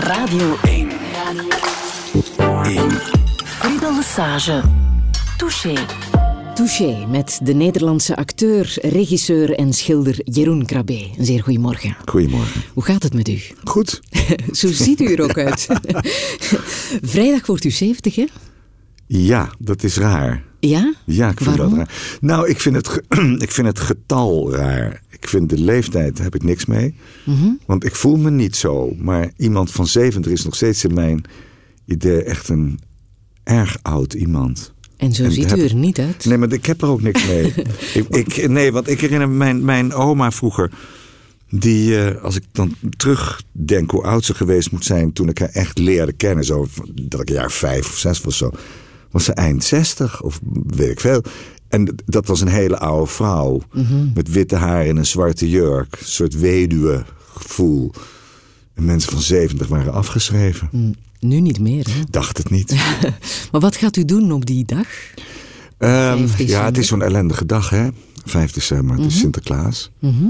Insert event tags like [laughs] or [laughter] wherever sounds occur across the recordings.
Radio 1. Radio 1. Friedel Lesage. Touché. Touché met de Nederlandse acteur, regisseur en schilder Jeroen Krabbe. Een zeer goedemorgen. Goedemorgen. Hoe gaat het met u? Goed. [laughs] Zo ziet u er ook uit. [laughs] Vrijdag wordt u 70, hè? Ja, dat is raar. Ja? Ja, ik vind Waarom? dat raar. Nou, ik vind, het, [clears throat] ik vind het getal raar. Ik vind de leeftijd, daar heb ik niks mee. Mhm. Want ik voel me niet zo. Maar iemand van 70 is nog steeds in mijn idee echt een erg oud iemand. En zo En ziet heb- u er niet uit. Nee, maar ik heb er ook niks mee. [laughs] ik, ik, nee, want ik herinner me mijn, mijn oma vroeger. Die, eh, als ik dan terugdenk hoe oud ze geweest moet zijn toen ik haar echt leerde kennen, zo, dat ik een jaar vijf of zes was zo, was ze eind zestig of weet ik veel. En dat was een hele oude vrouw met witte haar in een zwarte jurk, een soort weduwe gevoel. En mensen van zeventig waren afgeschreven. Hm, Nu niet meer, hè? Dacht het niet. [laughs] Maar wat gaat u doen op die dag? Ehm, 5 ja, het is zo'n ellendige dag, hè? 5 december, het is Sinterklaas. Mhm.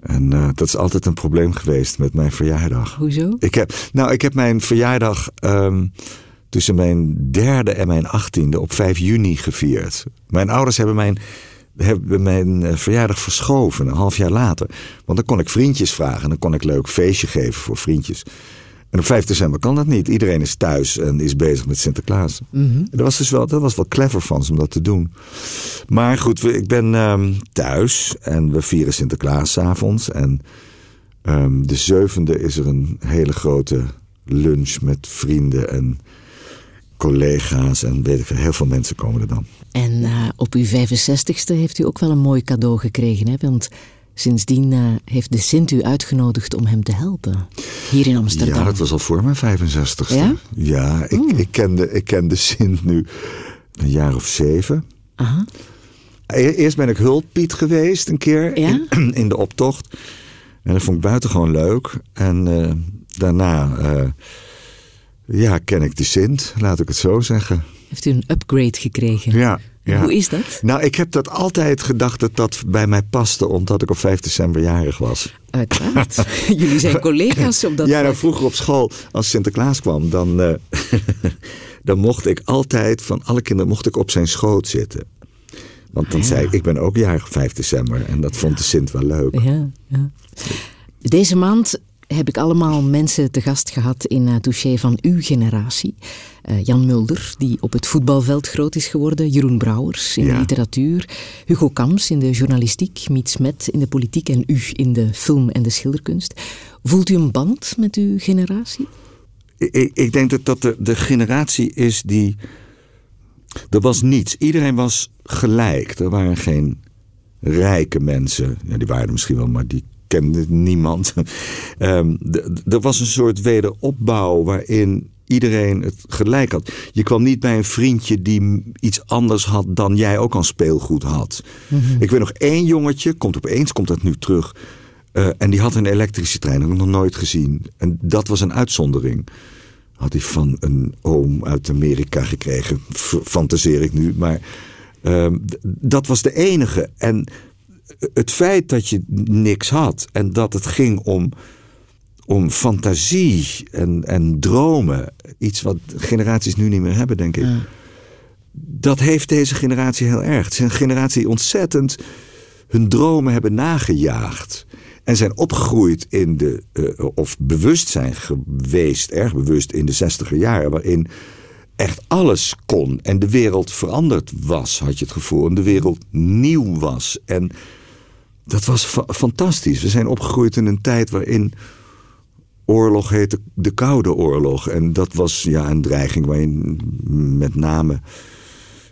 En eh, dat is altijd een probleem geweest met mijn verjaardag. Hoezo? Ik heb, nou, ik heb mijn verjaardag ehm, tussen mijn derde en mijn achttiende op 5 juni gevierd. Mijn ouders hebben mijn, hebben mijn eh, verjaardag verschoven, een half jaar later. Want dan kon ik vriendjes vragen. Dan kon ik leuk feestje geven voor vriendjes. En op 5 december kan dat niet. Iedereen is thuis en is bezig met Sinterklaas. Dat, was dus wel, dat was wel clever van ze om dat te doen. Maar goed, we- ik ben ehm, thuis en we vieren Sinterklaas avonds. En ehm, de zevende is er een hele grote lunch met vrienden en collega's. En weet ik veel, heel veel mensen komen er dan. En eh, op uw 65ste heeft u ook wel een mooi cadeau gekregen, hè? Want sindsdien eh, heeft de Sint u uitgenodigd om hem te helpen. Hier in Amsterdam. Ja, dat was al voor mijn 65ste. Ja? Ja, ik, ik, kende, ik kende Sint nu een jaar of zeven. Aha. E- Eerst ben ik hulppiet geweest een keer Ja? in, [clears throat] in de optocht. En dat vond ik buitengewoon leuk. En eh, daarna ja, ken ik de Sint, laat ik het zo zeggen. Heeft u een upgrade gekregen? Ja, ja. Hoe is dat? Nou, ik heb dat altijd gedacht dat dat bij mij paste, omdat ik op 5 december jarig was. Uiteraard. [laughs] Jullie zijn collega's op dat ja, nou, vroeger op school, als Sinterklaas kwam, dan, eh, [laughs] dan mocht ik altijd, van alle kinderen, mocht ik op zijn schoot zitten. Want dan Ah, ja. zei ik, ik ben ook jarig op 5 december. En dat vond de Sint wel leuk. Ja, ja. Deze maand heb ik allemaal mensen te gast gehad in uh, Touché van uw generatie. Eh, Jan Mulder, die op het voetbalveld groot is geworden. Jeroen Brouwers in de literatuur. Hugo Kams in de journalistiek. Miet Smet in de politiek. En u in de film en de schilderkunst. Voelt u een band met uw generatie? Ik, ik denk dat dat de, de generatie is die. Er was niets. Iedereen was gelijk. Er waren geen rijke mensen. Ja, die waren er misschien wel, maar die kende niemand. [laughs] De- er was een soort wederopbouw waarin iedereen het gelijk had. Je kwam niet bij een vriendje die iets anders had dan jij ook aan speelgoed had. Ik weet nog één jongetje, komt opeens komt dat nu terug. eh, en die had een elektrische trein, dat heb ik nog nooit gezien. En dat was een uitzondering. Had hij van een oom uit Amerika gekregen, fantaseer ik nu. Maar ehm, dat was de enige. En het feit dat je niks had en dat het ging om, om fantasie en, en dromen, iets wat generaties nu niet meer hebben, denk ik. Dat heeft deze generatie heel erg. Het is een generatie die ontzettend hun dromen hebben nagejaagd. En zijn opgegroeid in de, eh, of bewust zijn geweest, erg bewust in de zestiger jaren, waarin echt alles kon en de wereld veranderd was, had je het gevoel. En de wereld nieuw was. En dat was fa- fantastisch. We zijn opgegroeid in een tijd waarin oorlog heette de Koude Oorlog. En dat was ja, een dreiging waarin met name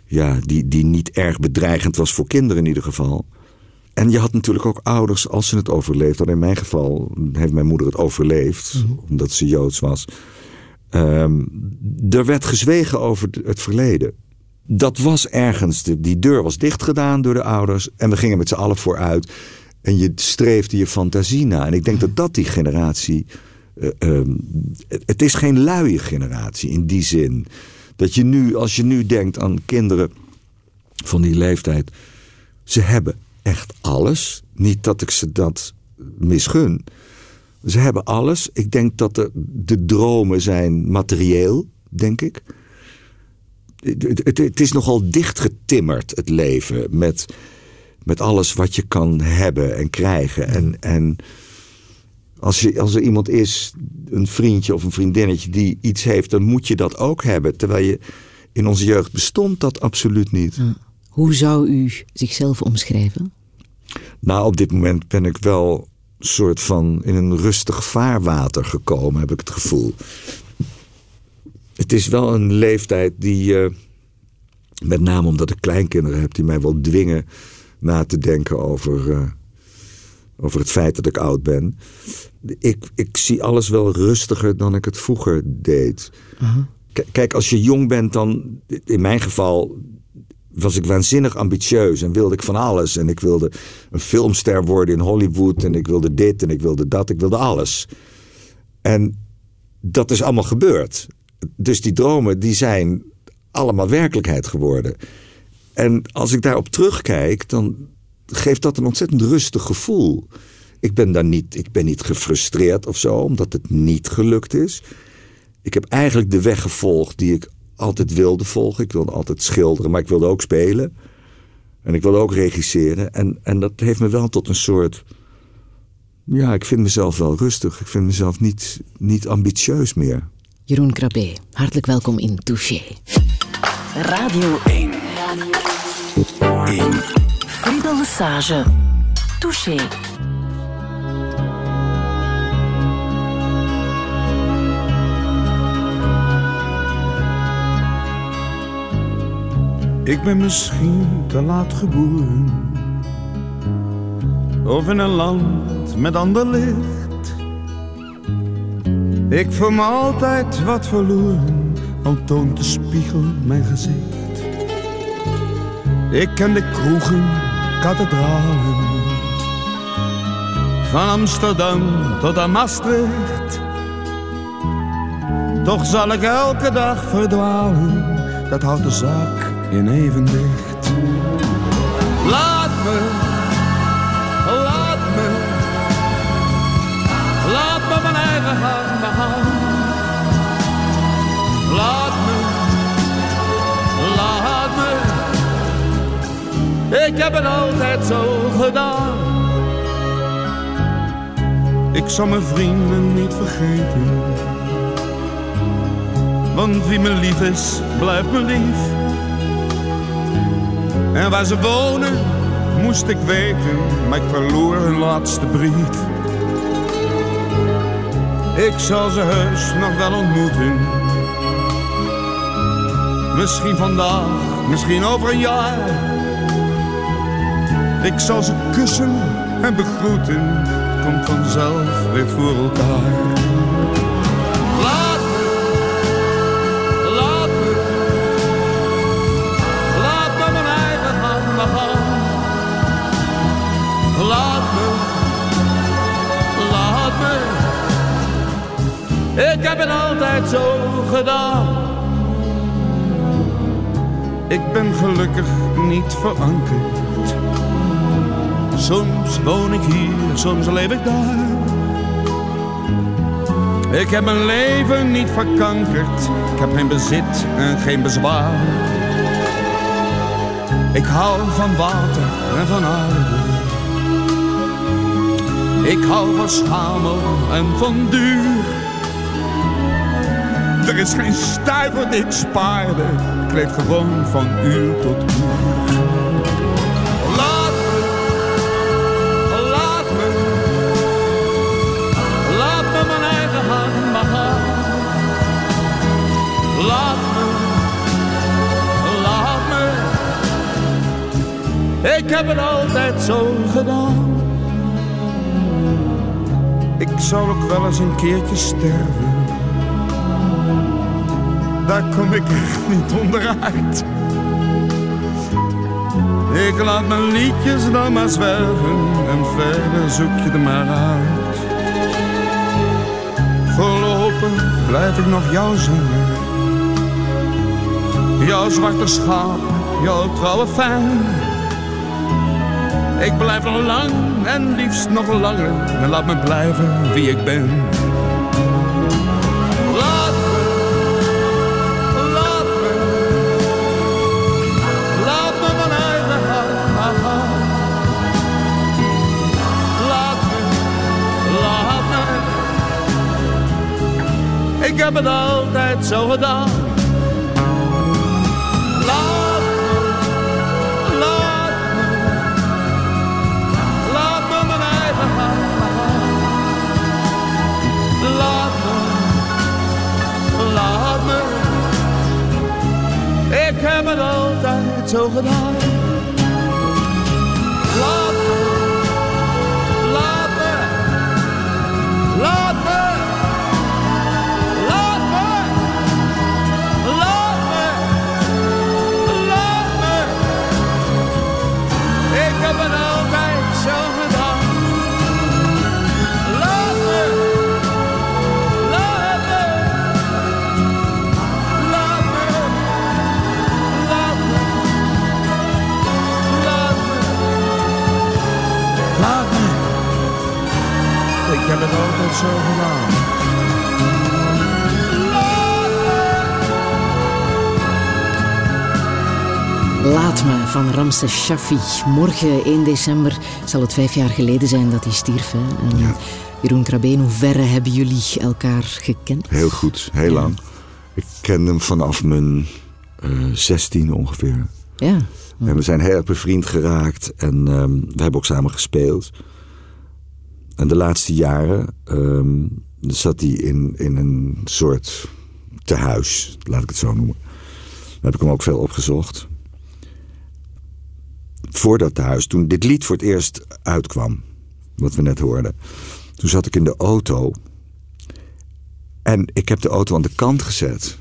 ja, die, die niet erg bedreigend was voor kinderen in ieder geval. En je had natuurlijk ook ouders als ze het overleefden. In mijn geval heeft mijn moeder het overleefd, omdat ze Joods was. Ehm, er werd gezwegen over het verleden. Dat was ergens, de, die deur was dichtgedaan door de ouders. En we gingen met z'n allen vooruit. En je streefde je fantasie na. En ik denk dat dat die generatie. eh, ehm, het, is geen luie generatie in die zin. Dat je nu, als je nu denkt aan kinderen van die leeftijd. Ze hebben echt alles. Niet dat ik ze dat misgun. Ze hebben alles. Ik denk dat de, de dromen zijn materieel, denk ik. Het, het, het is nogal dichtgetimmerd, het leven, met, met alles wat je kan hebben en krijgen. En, en als, je, als er iemand is, een vriendje of een vriendinnetje die iets heeft, dan moet je dat ook hebben. Terwijl je in onze jeugd bestond dat absoluut niet. Hoe zou u zichzelf omschrijven? Nou, op dit moment ben ik wel soort van in een rustig vaarwater gekomen, heb ik het gevoel. Het is wel een leeftijd die, uh, met name omdat ik kleinkinderen heb, die mij wel dwingen na te denken over, uh, over het feit dat ik oud ben. Ik, ik zie alles wel rustiger dan ik het vroeger deed. Uh -huh. Kijk, als je jong bent, dan, in mijn geval, was ik waanzinnig ambitieus en wilde ik van alles. En ik wilde een filmster worden in Hollywood en ik wilde dit en ik wilde dat, ik wilde alles. En dat is allemaal gebeurd. Dus die dromen die zijn allemaal werkelijkheid geworden. En als ik daarop terugkijk, dan geeft dat een ontzettend rustig gevoel. Ik ben daar niet, ik ben niet gefrustreerd of zo, omdat het niet gelukt is. Ik heb eigenlijk de weg gevolgd die ik altijd wilde volgen. Ik wilde altijd schilderen, maar ik wilde ook spelen. En ik wilde ook regisseren. En, en dat heeft me wel tot een soort. Ja, ik vind mezelf wel rustig. Ik vind mezelf niet, niet ambitieus meer. Jeroen Krabbe, hartelijk welkom in Touché. Radio 1. 1. Friedel Lesage. Touché. Ik ben misschien te laat geboren. Of in een land met ander licht. Ik voel me altijd wat verloren, al toont de spiegel mijn gezicht. Ik ken de kroegen, kathedralen. Van Amsterdam tot aan Maastricht. Toch zal ik elke dag verdwalen, dat houdt de zaak in evenwicht. Ik heb het altijd zo gedaan. Ik zal mijn vrienden niet vergeten. Want wie me lief is, blijft me lief. En waar ze wonen, moest ik weten, maar ik verloor hun laatste brief. Ik zal ze heus nog wel ontmoeten. Misschien vandaag, misschien over een jaar. Ik zal ze kussen en begroeten, het komt vanzelf weer voor elkaar. Ik heb het altijd zo gedaan. Ik ben gelukkig niet verankerd. Soms woon ik hier, soms leef ik daar. Ik heb mijn leven niet verkankerd. Ik heb geen bezit en geen bezwaar. Ik hou van water en van aarde. Ik hou van schamel en van duur. Er is geen stuiver die ik spaarde. Ik leef gewoon van uur tot uur. Ik heb het altijd zo gedaan. Ik zal ook wel eens een keertje sterven daar kom ik echt niet onderuit. Ik laat mijn liedjes dan maar zwerven en verder zoek je er maar uit. Voorlopig blijf ik nog jou zingen. Jouw zwarte schaap, jouw trouwe fan. Ik blijf nog lang en liefst nog langer. En laat me blijven wie ik ben. Laat me, laat me, laat me mijn eigen hart. Laat me, laat me. Ik heb het altijd zo gedaan. Altijd zo gedaan. Heb het altijd zo gedaan. Laat me van Ramses Shaffi. Morgen 1 december zal het vijf jaar geleden zijn dat hij stierf. Hè? En Jeroen Krabbe, hoe verre hebben jullie elkaar gekend? Heel goed, heel lang. Ik ken hem vanaf mijn zestien ongeveer. Ja. En we zijn heel erg bevriend geraakt. En ehm, we hebben ook samen gespeeld. En de laatste jaren ehm, zat hij in, in een soort tehuis, laat ik het zo noemen. Daar heb ik hem ook veel opgezocht. Voor dat tehuis, toen dit lied voor het eerst uitkwam, wat we net hoorden. Toen zat ik in de auto. En ik heb de auto aan de kant gezet.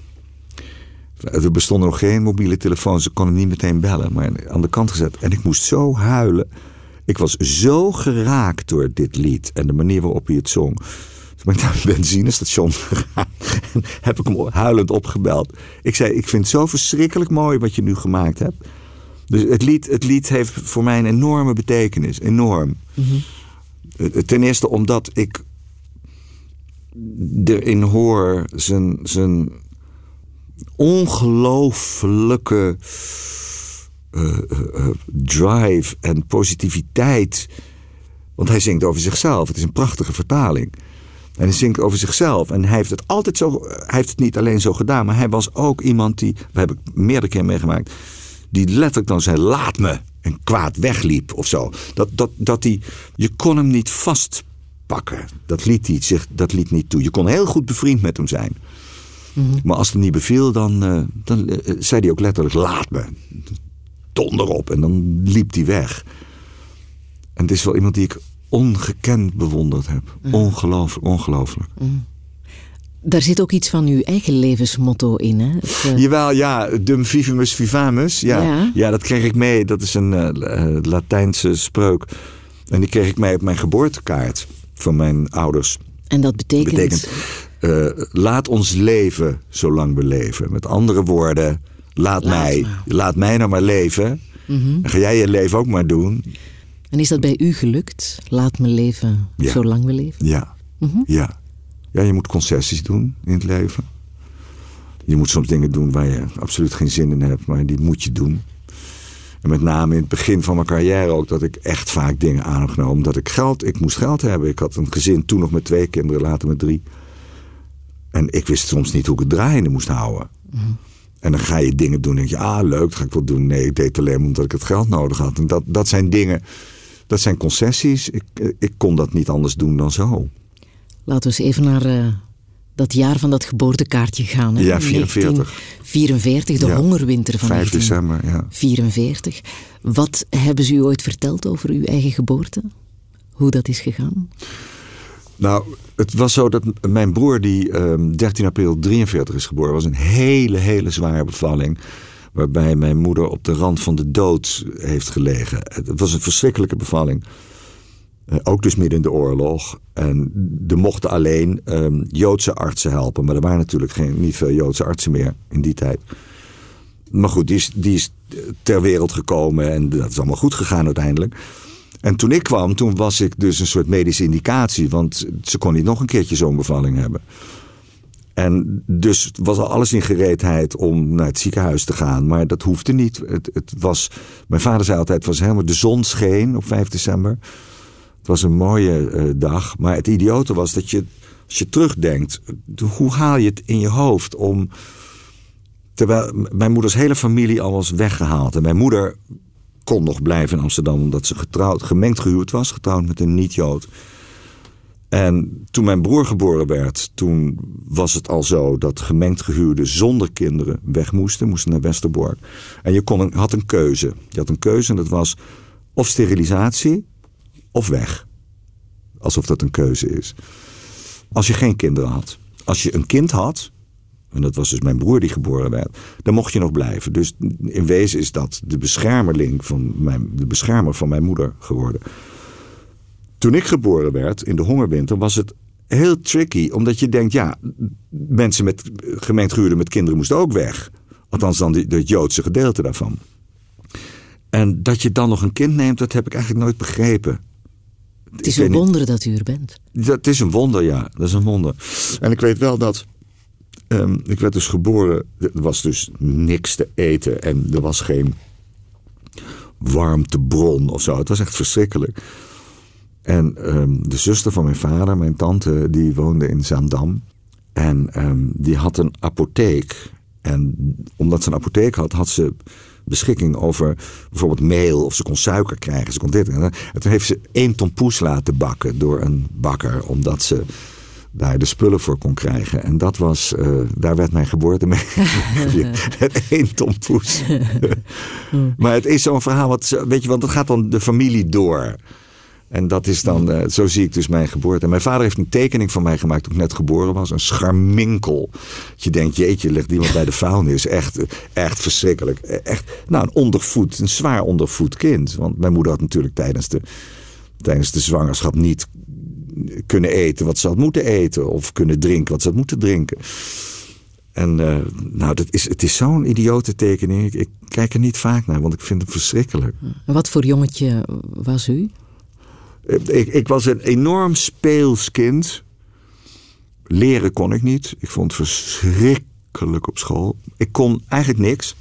Er bestonden nog geen mobiele telefoons, ze konden niet meteen bellen. Maar aan de kant gezet. En ik moest zo huilen. Ik was zo geraakt door dit lied en de manier waarop hij het zong. Dus ben ik naar een benzinestation [laughs] gegaan en heb ik hem huilend opgebeld. Ik zei, ik vind het zo verschrikkelijk mooi wat je nu gemaakt hebt. Dus het lied, het lied heeft voor mij een enorme betekenis, enorm. Ten eerste omdat ik erin hoor zijn, zijn ongelooflijke uh, uh, drive en positiviteit. Want hij zingt over zichzelf. Het is een prachtige vertaling. En hij zingt over zichzelf. En hij heeft het altijd zo. Hij heeft het niet alleen zo gedaan. Maar hij was ook iemand die. We hebben meerdere keer meegemaakt. Die letterlijk dan zei: Laat me. En kwaad wegliep of zo. Dat, dat, dat hij. Je kon hem niet vastpakken. Dat liet, hij zich, dat liet niet toe. Je kon heel goed bevriend met hem zijn. Mm-hmm. Maar als het niet beviel, dan, uh, dan uh, zei hij ook letterlijk: Laat me. Donder op. En dan liep hij weg. En het is wel iemand die ik ongekend bewonderd heb. Mm. Ongelooflijk, ongelooflijk. Mm. Daar zit ook iets van uw eigen levensmotto in, hè? Het, uh... Jawel, ja. Dum vivimus vivamus. Ja, ja. ja dat kreeg ik mee. Dat is een uh, Latijnse spreuk. En die kreeg ik mee op mijn geboortekaart van mijn ouders. En dat betekent? betekent uh, laat ons leven zolang we leven. Met andere woorden, laat, laat mij, maar. laat mij nou maar leven. En ga jij je leven ook maar doen. En is dat bij u gelukt? Laat me leven ja. zolang we leven? Ja. Mm-hmm. ja. Ja, je moet concessies doen in het leven. Je moet soms dingen doen waar je absoluut geen zin in hebt, maar die moet je doen. En met name in het begin van mijn carrière ook, dat ik echt vaak dingen aan heb genomen. Omdat ik geld, ik moest geld hebben. Ik had een gezin toen nog met twee kinderen, later met drie. En ik wist soms niet hoe ik het draaiende moest houden. Mm-hmm. En dan ga je dingen doen en denk je, ah leuk, dat ga ik wel doen. Nee, ik deed het alleen omdat ik het geld nodig had. En dat, dat zijn dingen, dat zijn concessies. Ik, ik kon dat niet anders doen dan zo. Laten we eens even naar uh, dat jaar van dat geboortekaartje gaan. Hè? Ja, 44. 44, de ja. hongerwinter van 5 december, ja. 44. Wat hebben ze u ooit verteld over uw eigen geboorte? Hoe dat is gegaan? Nou, het was zo dat mijn broer, die um, 13 april 43 is geboren, was een hele, hele zware bevalling. Waarbij mijn moeder op de rand van de dood heeft gelegen. Het was een verschrikkelijke bevalling. Uh, ook dus midden in de oorlog. En er mochten alleen um, Joodse artsen helpen. Maar er waren natuurlijk geen, niet veel Joodse artsen meer in die tijd. Maar goed, die is, die is ter wereld gekomen en dat is allemaal goed gegaan uiteindelijk. En toen ik kwam, toen was ik dus een soort medische indicatie. Want ze kon niet nog een keertje zo'n bevalling hebben. En dus was al alles in gereedheid om naar het ziekenhuis te gaan. Maar dat hoefde niet. Het, het was, mijn vader zei altijd, het was helemaal, de zon scheen op 5 december. Het was een mooie uh, dag. Maar het idiote was dat je, als je terugdenkt... hoe haal je het in je hoofd om... Terwijl mijn moeders hele familie al was weggehaald. En mijn moeder kon nog blijven in Amsterdam... omdat ze getrouwd, gemengd gehuwd was. Getrouwd met een niet-Jood. En toen mijn broer geboren werd, toen was het al zo dat gemengd gehuwden zonder kinderen weg moesten, moesten naar Westerbork. En je kon had een keuze. Je had een keuze en dat was of sterilisatie of weg. Alsof dat een keuze is. Als je geen kinderen had. Als je een kind had, en dat was dus mijn broer die geboren werd, dan mocht je nog blijven. Dus in wezen is dat de beschermerling van mijn, de beschermer van mijn moeder geworden. Toen ik geboren werd in de hongerwinter was het heel tricky. Omdat je denkt, ja, mensen met gemengd gehuwden met kinderen moesten ook weg. Althans dan de, het Joodse gedeelte daarvan. En dat je dan nog een kind neemt, dat heb ik eigenlijk nooit begrepen. Het is een wonder dat u er bent. Dat is een wonder, ja. Dat is een wonder. En ik weet wel dat... Um, ik werd dus geboren, er was dus niks te eten en er was geen warmtebron of zo. Het was echt verschrikkelijk. En um, de zuster van mijn vader, mijn tante, die woonde in Zaandam. En um, die had een apotheek. En omdat ze een apotheek had, had ze beschikking over bijvoorbeeld meel of ze kon suiker krijgen. Ze kon dit. En toen heeft ze één ton poes laten bakken door een bakker, omdat ze daar de spullen voor kon krijgen. En dat was, uh, daar werd mijn geboorte mee. [laughs] [laughs] het één ton poes. [laughs] maar het is zo'n verhaal, wat, weet je, want dat gaat dan de familie door. En dat is dan, uh, zo zie ik dus mijn geboorte. En mijn vader heeft een tekening van mij gemaakt toen ik net geboren was. Een scharminkel. je denkt, jeetje, ligt iemand bij de vuilnis. Echt, echt verschrikkelijk. Echt, nou, een ondervoed, een zwaar ondervoed kind. Want mijn moeder had natuurlijk tijdens de, tijdens de zwangerschap niet kunnen eten wat ze had moeten eten. Of kunnen drinken wat ze had moeten drinken. En uh, nou, dat is, het is zo'n idiote tekening. Ik, ik, kijk er niet vaak naar, want ik vind het verschrikkelijk. Wat voor jongetje was u? Ik, ik was een enorm speels kind. Leren kon ik niet. Ik vond het verschrikkelijk op school. Ik kon eigenlijk niks.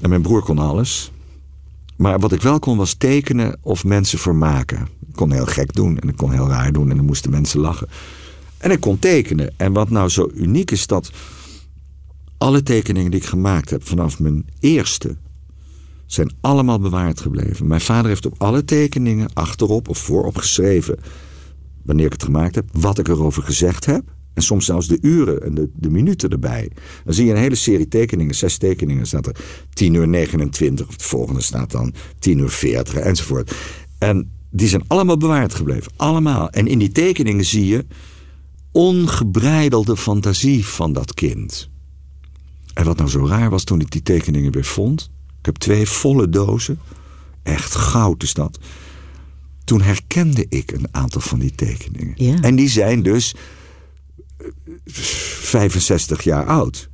En mijn broer kon alles. Maar wat ik wel kon was tekenen of mensen vermaken. Kon heel gek doen en ik kon heel raar doen en dan moesten mensen lachen. En ik kon tekenen. En wat nou zo uniek is dat alle tekeningen die ik gemaakt heb vanaf mijn eerste zijn allemaal bewaard gebleven. Mijn vader heeft op alle tekeningen achterop of voorop geschreven, wanneer ik het gemaakt heb, wat ik erover gezegd heb. En soms zelfs de uren en de, de minuten erbij. Dan zie je een hele serie tekeningen, zes tekeningen, staat er 10 uur 29, of het volgende staat dan 10 uur 40 enzovoort. En die zijn allemaal bewaard gebleven. Allemaal. En in die tekeningen zie je ongebreidelde fantasie van dat kind. En wat nou zo raar was toen ik die tekeningen weer vond, ik heb twee volle dozen. Echt goud is dat. Toen herkende ik een aantal van die tekeningen. Ja. En die zijn dus 65 jaar oud.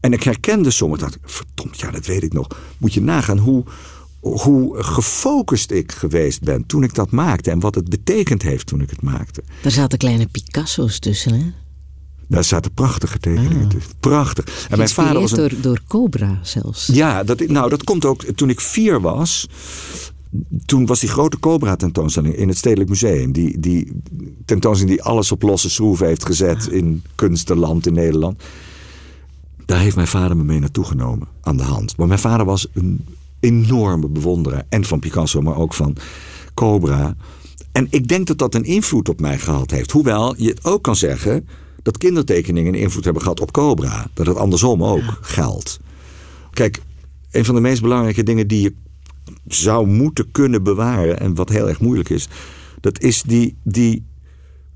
En ik herkende sommige. dacht verdomd, ja, dat weet ik nog. Moet je nagaan hoe, hoe gefocust ik geweest ben toen ik dat maakte. En wat het betekend heeft toen ik het maakte. Daar zaten kleine Picasso's tussen, hè? Daar zaten prachtige tekeningen ah. tussen. Prachtig. En mijn vader was een... door, door Cobra zelfs. Ja, dat, nou, dat komt ook toen ik vier was. Toen was die grote Cobra tentoonstelling in het Stedelijk Museum. Die, die tentoonstelling die alles op losse schroeven heeft gezet ah. in kunstenland in Nederland. Daar heeft mijn vader me mee naartoe genomen aan de hand. Maar mijn vader was een enorme bewonderaar. En van Picasso, maar ook van Cobra. En ik denk dat dat een invloed op mij gehad heeft. Hoewel je het ook kan zeggen dat kindertekeningen invloed hebben gehad op Cobra. Dat het andersom ook geldt. Kijk, een van de meest belangrijke dingen die je zou moeten kunnen bewaren... en wat heel erg moeilijk is... dat is die, die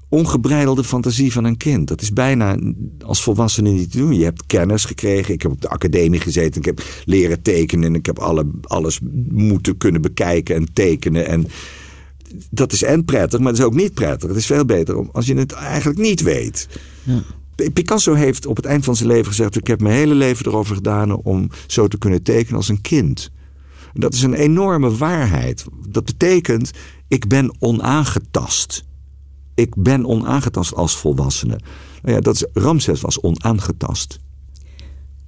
ongebreidelde fantasie van een kind. Dat is bijna als volwassene niet te doen. Je hebt kennis gekregen. Ik heb op de academie gezeten. Ik heb leren tekenen. En ik heb alle, alles moeten kunnen bekijken en tekenen. En dat is en prettig, maar het is ook niet prettig. Het is veel beter als je het eigenlijk niet weet. Ja. Picasso heeft op het eind van zijn leven gezegd: Ik heb mijn hele leven erover gedaan om zo te kunnen tekenen als een kind. Dat is een enorme waarheid. Dat betekent, ik ben onaangetast. Ik ben onaangetast als volwassene. Nou ja, dat is, Ramses was onaangetast.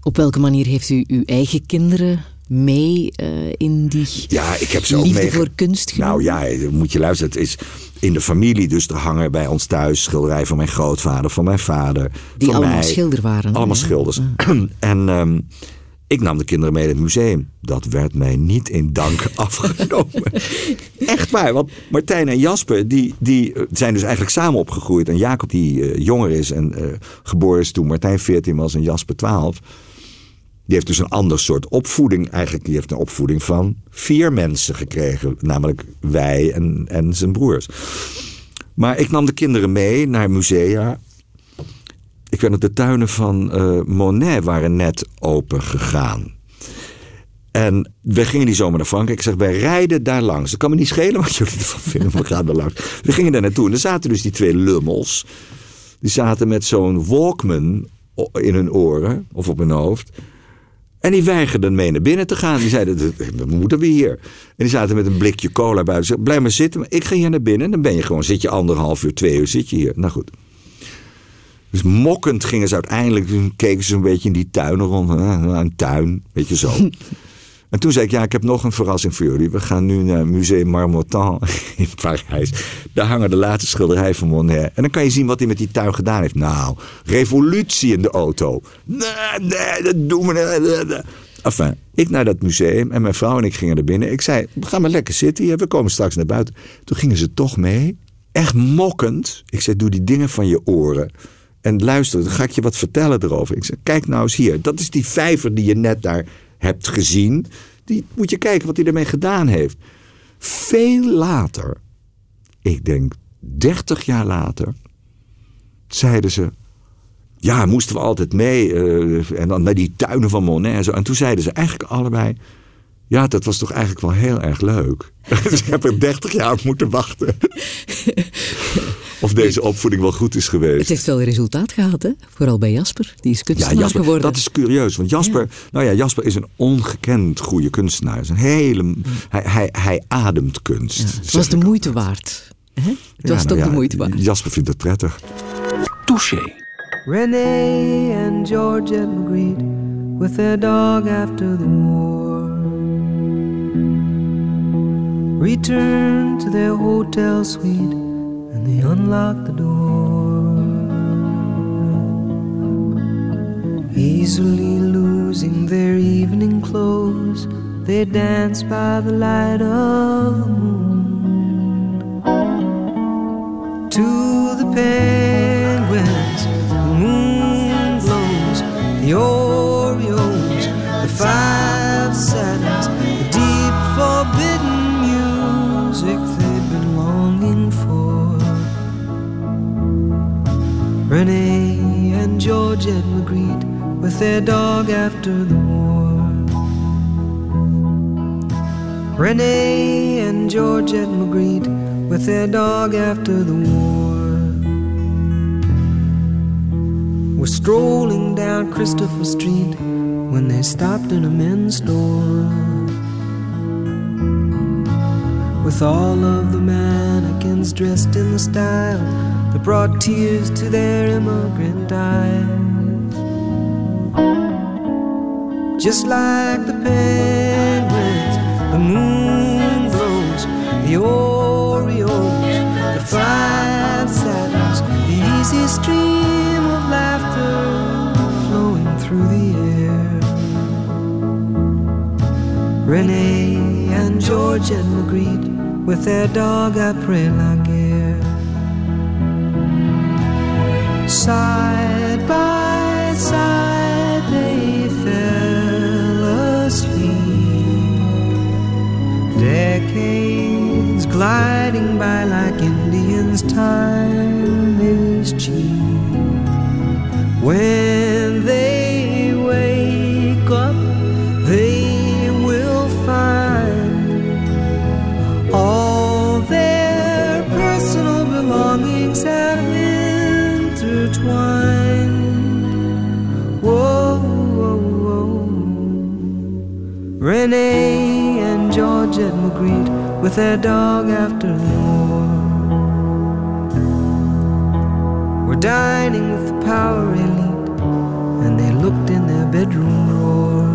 Op welke manier heeft u uw eigen kinderen mee uh, in die ja, ik heb ze ook liefde mee... voor kunst genomen? Nou ja, moet je luisteren. Het is in de familie, dus er hangen bij ons thuis schilderijen van mijn grootvader, van mijn vader. Die allemaal mij. schilder waren. Allemaal hè? schilders. [clears throat] en um, ik nam de kinderen mee in het museum. Dat werd mij niet in dank [laughs] afgenomen. Echt waar, want Martijn en Jasper die, die zijn dus eigenlijk samen opgegroeid. En Jacob die uh, jonger is en uh, geboren is toen Martijn 14 was en Jasper 12. Die heeft dus een ander soort opvoeding. Eigenlijk, die heeft een opvoeding van vier mensen gekregen. Namelijk wij en, en zijn broers. Maar ik nam de kinderen mee naar musea. Ik weet nog, de tuinen van uh, Monet waren net open gegaan. En we gingen die zomer naar Frankrijk. Ik zeg, wij rijden daar langs. Dat kan me niet schelen wat jullie ervan [laughs] vinden. We gaan er langs. We gingen daar naartoe. En er zaten dus die twee lummels. Die zaten met zo'n Walkman in hun oren. Of op hun hoofd. En die weigerden mee naar binnen te gaan. Die zeiden, we moeten we hier. En die zaten met een blikje cola buiten. Zeiden, blijf maar zitten. Ik ga hier naar binnen. Dan ben je gewoon, zit je anderhalf uur, twee uur, zit je hier. Nou goed. Dus mokkend gingen ze uiteindelijk, keken ze een beetje in die tuinen rond. Een tuin, weet je zo. [laughs] En toen zei ik, ja, ik heb nog een verrassing voor jullie. We gaan nu naar Museum Marmottan [laughs] in Parijs. Daar hangen de laatste schilderijen van Monet. En dan kan je zien wat hij met die tuin gedaan heeft. Nou, revolutie in de auto. Nee, nee, dat doen we niet. Enfin, ik naar dat museum en mijn vrouw en ik gingen er binnen. Ik zei, ga maar lekker zitten hier, we komen straks naar buiten. Toen gingen ze toch mee. Echt mokkend. Ik zei, doe die dingen van je oren. En luister, dan ga ik je wat vertellen erover. Ik zei, kijk nou eens hier. Dat is die vijver die je net daar hebt gezien. Die moet je kijken wat hij ermee gedaan heeft. Veel later, ik denk 30 jaar later, zeiden ze. Ja, moesten we altijd mee. Uh, en dan naar die tuinen van Monet en zo. En toen zeiden ze eigenlijk allebei. Ja, dat was toch eigenlijk wel heel erg leuk. [laughs] dus ik heb er 30 jaar moeten wachten. [laughs] of deze opvoeding wel goed is geweest. Het heeft wel resultaat gehad, hè? Vooral bij Jasper. Die is kunstenaar ja, Jasper, geworden. Dat is curieus, want Jasper, ja. nou ja, Jasper is een ongekend goede kunstenaar. Is een hele, hij, hij, hij ademt kunst. Ja, het was de moeite waard. Hè? Het was toch nou de moeite waard. Jasper vindt het prettig. Touché. Renee and George agreed with their dog after the war. Returned to their hotel suite and they unlocked the door. Easily losing their evening clothes, they danced by the light of the moon. To the penguins, the moon glows, the Oreos, the five satins, Georgette agreed with their dog after the war. Renee and Georgette agreed with their dog after the war. Were strolling down Christopher Street when they stopped in a men's store. With all of the mannequins dressed in the style that brought tears to their immigrant eyes. Just like the penguins, the moon glows, the Oreos, the five satins, the easy stream of laughter flowing through the air. Renee and George and Magritte with their dog guerre. Side by gliding by like Indians, time is cheap. When they wake up, they will find all their personal belongings have intertwined. Whoa, whoa, whoa. Renee with their dog after the war. Were dining with the power elite, and they looked in their bedroom drawer.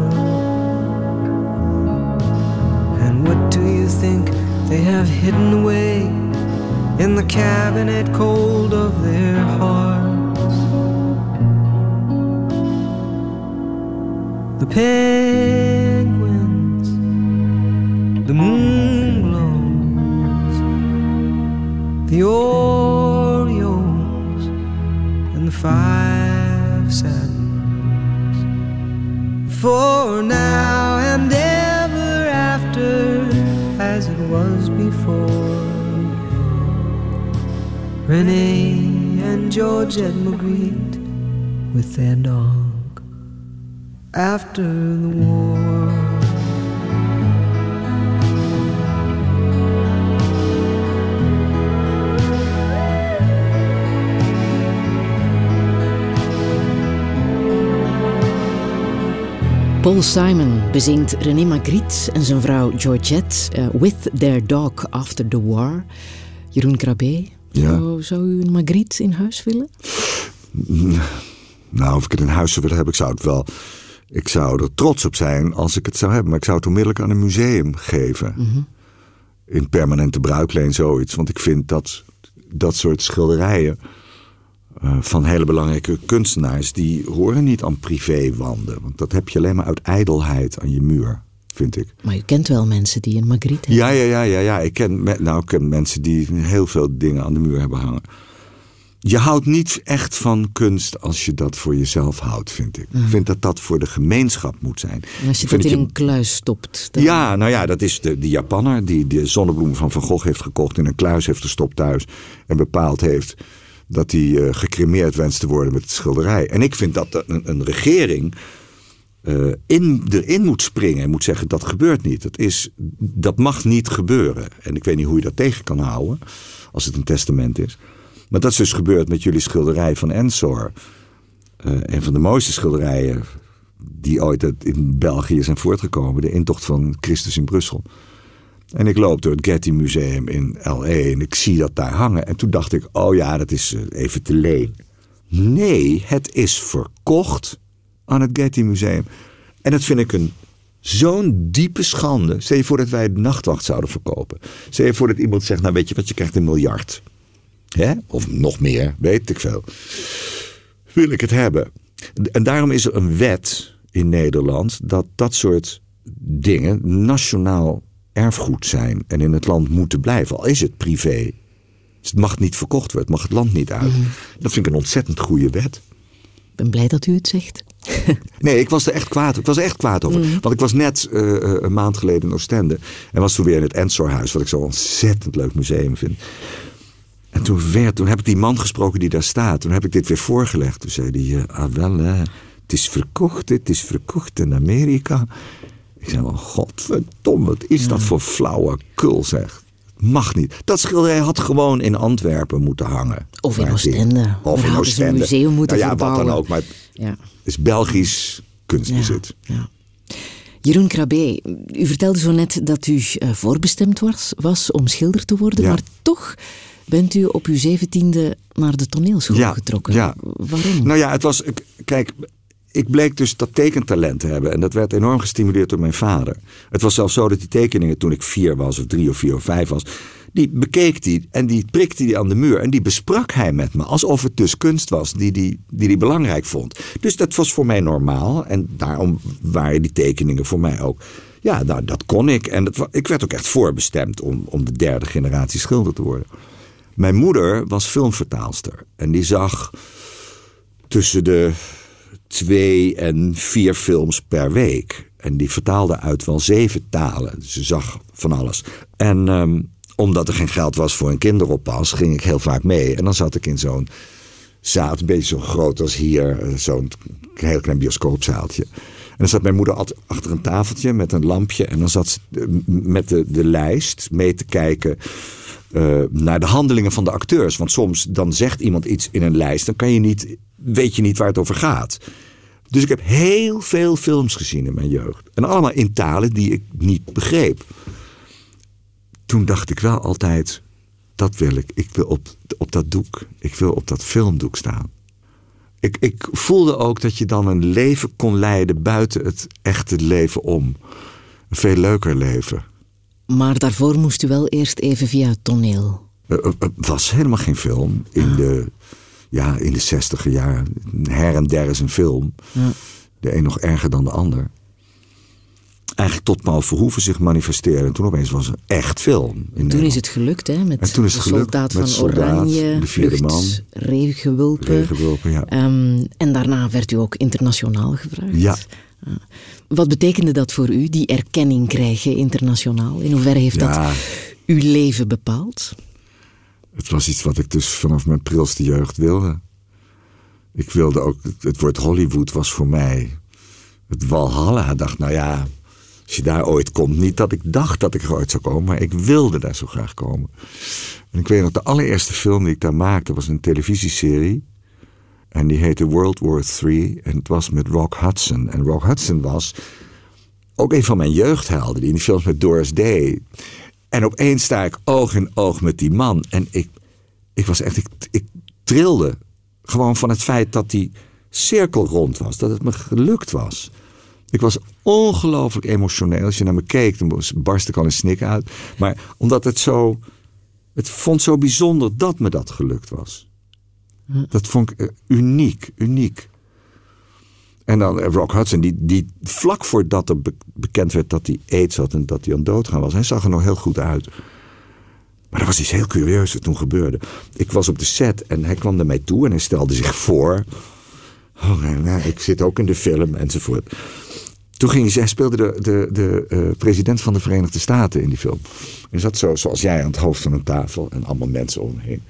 And what do you think they have hidden away in the cabinet cold of their hearts? The penguins, the moon the Orioles, and the five satins. For now and ever after, as it was before. Renee and George Georgette Magritte with their dog after the war. Paul Simon bezingt René Magritte en zijn vrouw Georgette uh, With Their Dog After the War. Jeroen Krabbe, Ja. zou, zou u een Magritte in huis willen? [laughs] Nou, of ik het in huis zou willen hebben, ik zou het wel. Ik zou er trots op zijn als ik het zou hebben. Maar ik zou het onmiddellijk aan een museum geven. In permanente bruikleen zoiets. Want ik vind dat dat soort schilderijen eh, van hele belangrijke kunstenaars... die horen niet aan privéwanden. Want dat heb je alleen maar uit ijdelheid aan je muur, vind ik. Maar u kent wel mensen die een Magritte hebben. Ja, ja, ja, ja, ja. Ik ken, nou, ik ken mensen die heel veel dingen aan de muur hebben hangen. Je houdt niet echt van kunst als je dat voor jezelf houdt, vind ik. Ik vind dat dat voor de gemeenschap moet zijn. En als je dat in je- een kluis stopt. Dan... Ja, nou ja, dat is de, die Japanner die de zonnebloemen van Van Gogh heeft gekocht... in een kluis heeft gestopt thuis en bepaald heeft... dat hij eh, gecremeerd wenst te worden met het schilderij. En ik vind dat een, een regering eh, in, erin moet springen en moet zeggen... dat gebeurt niet, dat, is, dat mag niet gebeuren. En ik weet niet hoe je dat tegen kan houden als het een testament is. Maar dat is dus gebeurd met jullie schilderij van Ensor. Eh, een van de mooiste schilderijen die ooit in België zijn voortgekomen. De intocht van Christus in Brussel. En ik loop door het Getty Museum in L.A. en ik zie dat daar hangen. En toen dacht ik, oh ja, dat is eh, even te leen. Nee, het is verkocht aan het Getty Museum. En dat vind ik een zo'n diepe schande. Stel je voor dat wij de nachtwacht zouden verkopen. Stel je voor dat iemand zegt, nou weet je wat, je krijgt een miljard. Hè? Of nog meer, weet ik veel. Wil ik het hebben. En daarom is er een wet in Nederland dat dat soort dingen nationaal erfgoed zijn en in het land moeten blijven. Al is het privé. Dus het mag niet verkocht worden, het mag het land niet uit. Dat vind ik een ontzettend goede wet. Ik ben blij dat u het zegt. [laughs] Nee, ik was er echt kwaad. Ik was er echt kwaad over. Want ik was net eh, eh, een maand geleden in Oostende. En was toen weer in het Ensorhuis, wat ik zo'n ontzettend leuk museum vind. En toen, werd, toen heb ik die man gesproken die daar staat. Toen heb ik dit weer voorgelegd. Toen zei hij, ah wel, hè, het is verkocht, het is verkocht in Amerika. Ik zei, oh, godverdomme, wat is dat voor flauwe kul, zeg. Mag niet. Dat schilderij had gewoon in Antwerpen moeten hangen. Of in. Oostende. Of in ze een Oostende. museum moeten nou ja, wat dan verbouwen. ook. Maar het Ja. is Belgisch kunstbezit. Ja. Jeroen Krabbe, u vertelde zo net dat u eh, voorbestemd was, was om schilder te worden, maar toch bent u op uw zeventiende naar de toneelschool getrokken. Ja. Waarom? Nou ja, het was. Kijk, ik bleek dus dat tekentalent te hebben. En dat werd enorm gestimuleerd door mijn vader. Het was zelfs zo dat die tekeningen toen ik vier was, of drie of vier of vijf was. Die bekeek hij en die prikte hij aan de muur. En die besprak hij met me. Alsof het dus kunst was die hij die, die die belangrijk vond. Dus dat was voor mij normaal. En daarom waren die tekeningen voor mij ook. Ja, nou, dat kon ik. En dat, ik werd ook echt voorbestemd om, om de derde generatie schilder te worden. Mijn moeder was filmvertaalster. En die zag tussen de twee en vier films per week. En die vertaalde uit wel zeven talen. Dus ze zag van alles. En ehm, omdat er geen geld was voor een kinderoppas, ging ik heel vaak mee. En dan zat ik in zo'n zaal, een beetje zo groot als hier, eh, zo'n heel klein bioscoopzaaltje. En dan zat mijn moeder achter een tafeltje met een lampje. En dan zat ze eh, met de, de lijst mee te kijken eh, naar de handelingen van de acteurs. Want soms dan zegt iemand iets in een lijst, dan kan je niet, weet je niet waar het over gaat. Dus ik heb heel veel films gezien in mijn jeugd. En allemaal in talen die ik niet begreep. toen dacht ik wel altijd, dat wil ik. Ik wil op, op dat doek, ik wil op dat filmdoek staan. Ik, ik voelde ook dat je dan een leven kon leiden buiten het echte leven om. Een veel leuker leven. Maar daarvoor moest u wel eerst even via het toneel. Het uh, uh, was helemaal geen film. In, de, ja, in de zestiger jaren. Her en der is een film. Ja. De een nog erger dan de ander. Eigenlijk tot Paul Verhoeven zich manifesteerde. En toen opeens was er echt film. In Toen is het gelukt, hè? Met En toen is het gelukt soldaat van Soldaat, Oranje, De Vierde Vlucht, ja. Ehm, en daarna werd u ook internationaal gevraagd. Ja. Ah. Wat betekende dat voor u, die erkenning krijgen internationaal? In hoeverre heeft Ja. dat uw leven bepaald? Het was iets wat ik dus vanaf mijn prilste jeugd wilde. Ik wilde ook, het woord Hollywood was voor mij het Walhalla. Dacht, nou ja, als je daar ooit komt, niet dat ik dacht dat ik er ooit zou komen, maar ik wilde daar zo graag komen. En ik weet nog, de allereerste film die ik daar maakte was een televisieserie. En die heette World War III. En het was met Rock Hudson. En Rock Hudson was ook een van mijn jeugdhelden. Die in die films met Doris Day. En opeens sta ik oog in oog met die man. En ik, ik was echt, ik, ik trilde. Gewoon van het feit dat die cirkel rond was. Dat het me gelukt was. Ik was ongelooflijk emotioneel. Als je naar me keek, dan barst ik al een snik uit. Maar omdat het zo... Het vond zo bijzonder dat me dat gelukt was. Dat vond ik eh, uniek, uniek. En dan eh, Rock Hudson, die, die vlak voordat er be- bekend werd dat hij aids had en dat hij aan doodgaan was, hij zag er nog heel goed uit. Maar er was iets heel curieus wat toen gebeurde. Ik was op de set en hij kwam naar mij toe en hij stelde zich voor. Oh, nou, ik zit ook in de film enzovoort. Toen ging hij, speelde de, de, de eh, president van de Verenigde Staten in die film. En zat zo, zoals jij, aan het hoofd van een tafel en allemaal mensen om hem heen.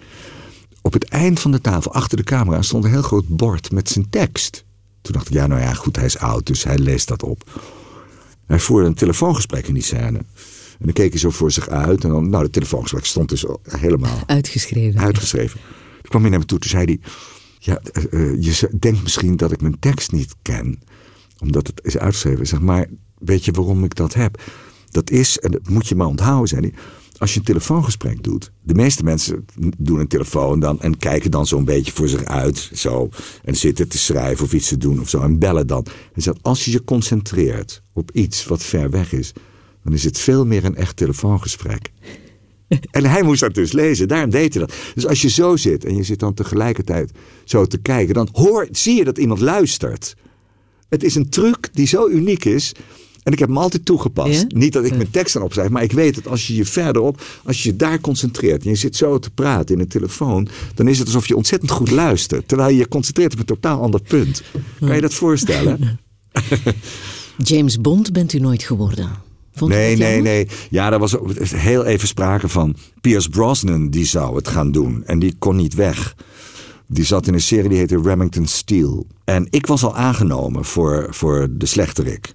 Op het eind van de tafel, achter de camera, stond een heel groot bord met zijn tekst. Toen dacht ik, ja, nou ja, goed, hij is oud, dus hij leest dat op. Hij voerde een telefoongesprek in die scène. En dan keek hij zo voor zich uit. En dan, nou, het telefoongesprek stond dus helemaal Uitgeschreven. uitgeschreven. Toen kwam hij naar me toe, toen zei hij... Ja, eh, eh, je denkt misschien dat ik mijn tekst niet ken. Omdat het is uitgeschreven. Zeg maar, weet je waarom ik dat heb? Dat is, en dat moet je maar onthouden, zei hij... Als je een telefoongesprek doet... De meeste mensen doen een telefoon dan... en kijken dan zo'n beetje voor zich uit. Zo, en zitten te schrijven of iets te doen of zo. En bellen dan. Zegt, als je je concentreert op iets wat ver weg is... dan is het veel meer een echt telefoongesprek. [laughs] En hij moest dat dus lezen, daarom deed hij dat. Dus als je zo zit en je zit dan tegelijkertijd zo te kijken, dan hoor, zie je dat iemand luistert. Het is een truc die zo uniek is. En ik heb hem altijd toegepast. Ja? Niet dat ik mijn tekst dan opschrijf, maar ik weet dat als je je verderop, als je je daar concentreert en je zit zo te praten in een telefoon, dan is het alsof je ontzettend goed luistert. Terwijl je je concentreert op een totaal ander punt. Kan je dat voorstellen? [laughs] [laughs] James Bond bent u nooit geworden. Vond Nee, nee, jammer? nee. Ja, daar was heel even sprake van. Pierce Brosnan die zou het gaan doen. En die kon niet weg. Die zat in een serie die heette Remington Steel. En ik was al aangenomen voor, voor de slechterik.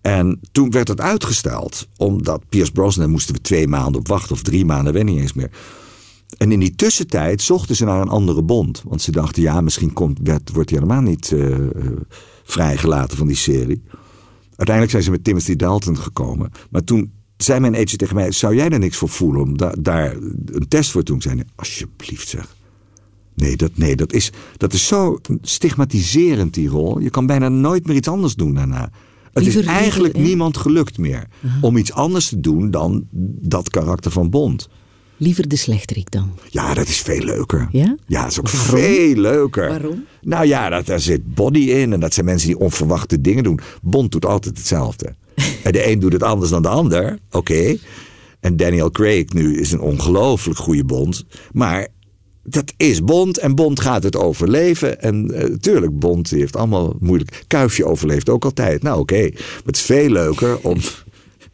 En toen werd het uitgesteld. Omdat Pierce Brosnan moesten we twee maanden op wachten. Of drie maanden, weet niet eens meer. En in die tussentijd zochten ze naar een andere bond. Want ze dachten, ja, misschien komt, werd, wordt hij helemaal niet eh, eh, vrijgelaten van die serie. Uiteindelijk zijn ze met Timothy Dalton gekomen. Maar toen zei mijn agent tegen mij... zou jij er niks voor voelen om da- daar een test voor te doen? Nee, alsjeblieft zeg. Nee, dat, nee dat, is, dat is zo stigmatiserend, die rol. Je kan bijna nooit meer iets anders doen daarna. Het is eigenlijk liever, niemand gelukt meer... om iets anders te doen dan dat karakter van Bond. Liever de slechterik dan. Ja, dat is veel leuker. Ja? Ja, dat is ook Waarom? veel leuker. Waarom? Nou ja, dat, daar zit body in. En dat zijn mensen die onverwachte dingen doen. Bond doet altijd hetzelfde. [laughs] en de een doet het anders dan de ander. Oké. En Daniel Craig nu is een ongelooflijk goede Bond. Maar dat is Bond. En Bond gaat het overleven. En eh, tuurlijk, Bond die heeft allemaal moeilijk. Kuifje overleeft ook altijd. Nou oké. Maar het is veel leuker om... [laughs]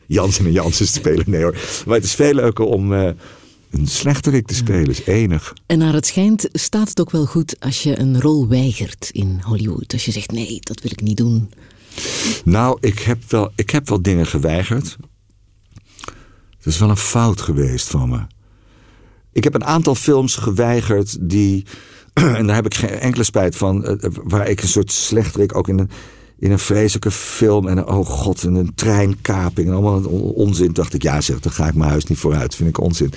Jansen en Jansen te spelen. Nee hoor. Maar het is veel leuker om... eh, een slechterik te spelen is enig. En naar het schijnt staat het ook wel goed als je een rol weigert in Hollywood. Als je zegt, nee, dat wil ik niet doen. Nou, ik heb wel, ik heb wel dingen geweigerd. Het is wel een fout geweest van me. Ik heb een aantal films geweigerd die. [clears throat] En daar heb ik geen enkele spijt van. eh, Waar ik een soort slechterik ook in een. in een vreselijke film en oh god, en een treinkaping en allemaal onzin. Dacht ik, ja zeg, dan ga ik mijn huis niet vooruit. Vind ik onzin.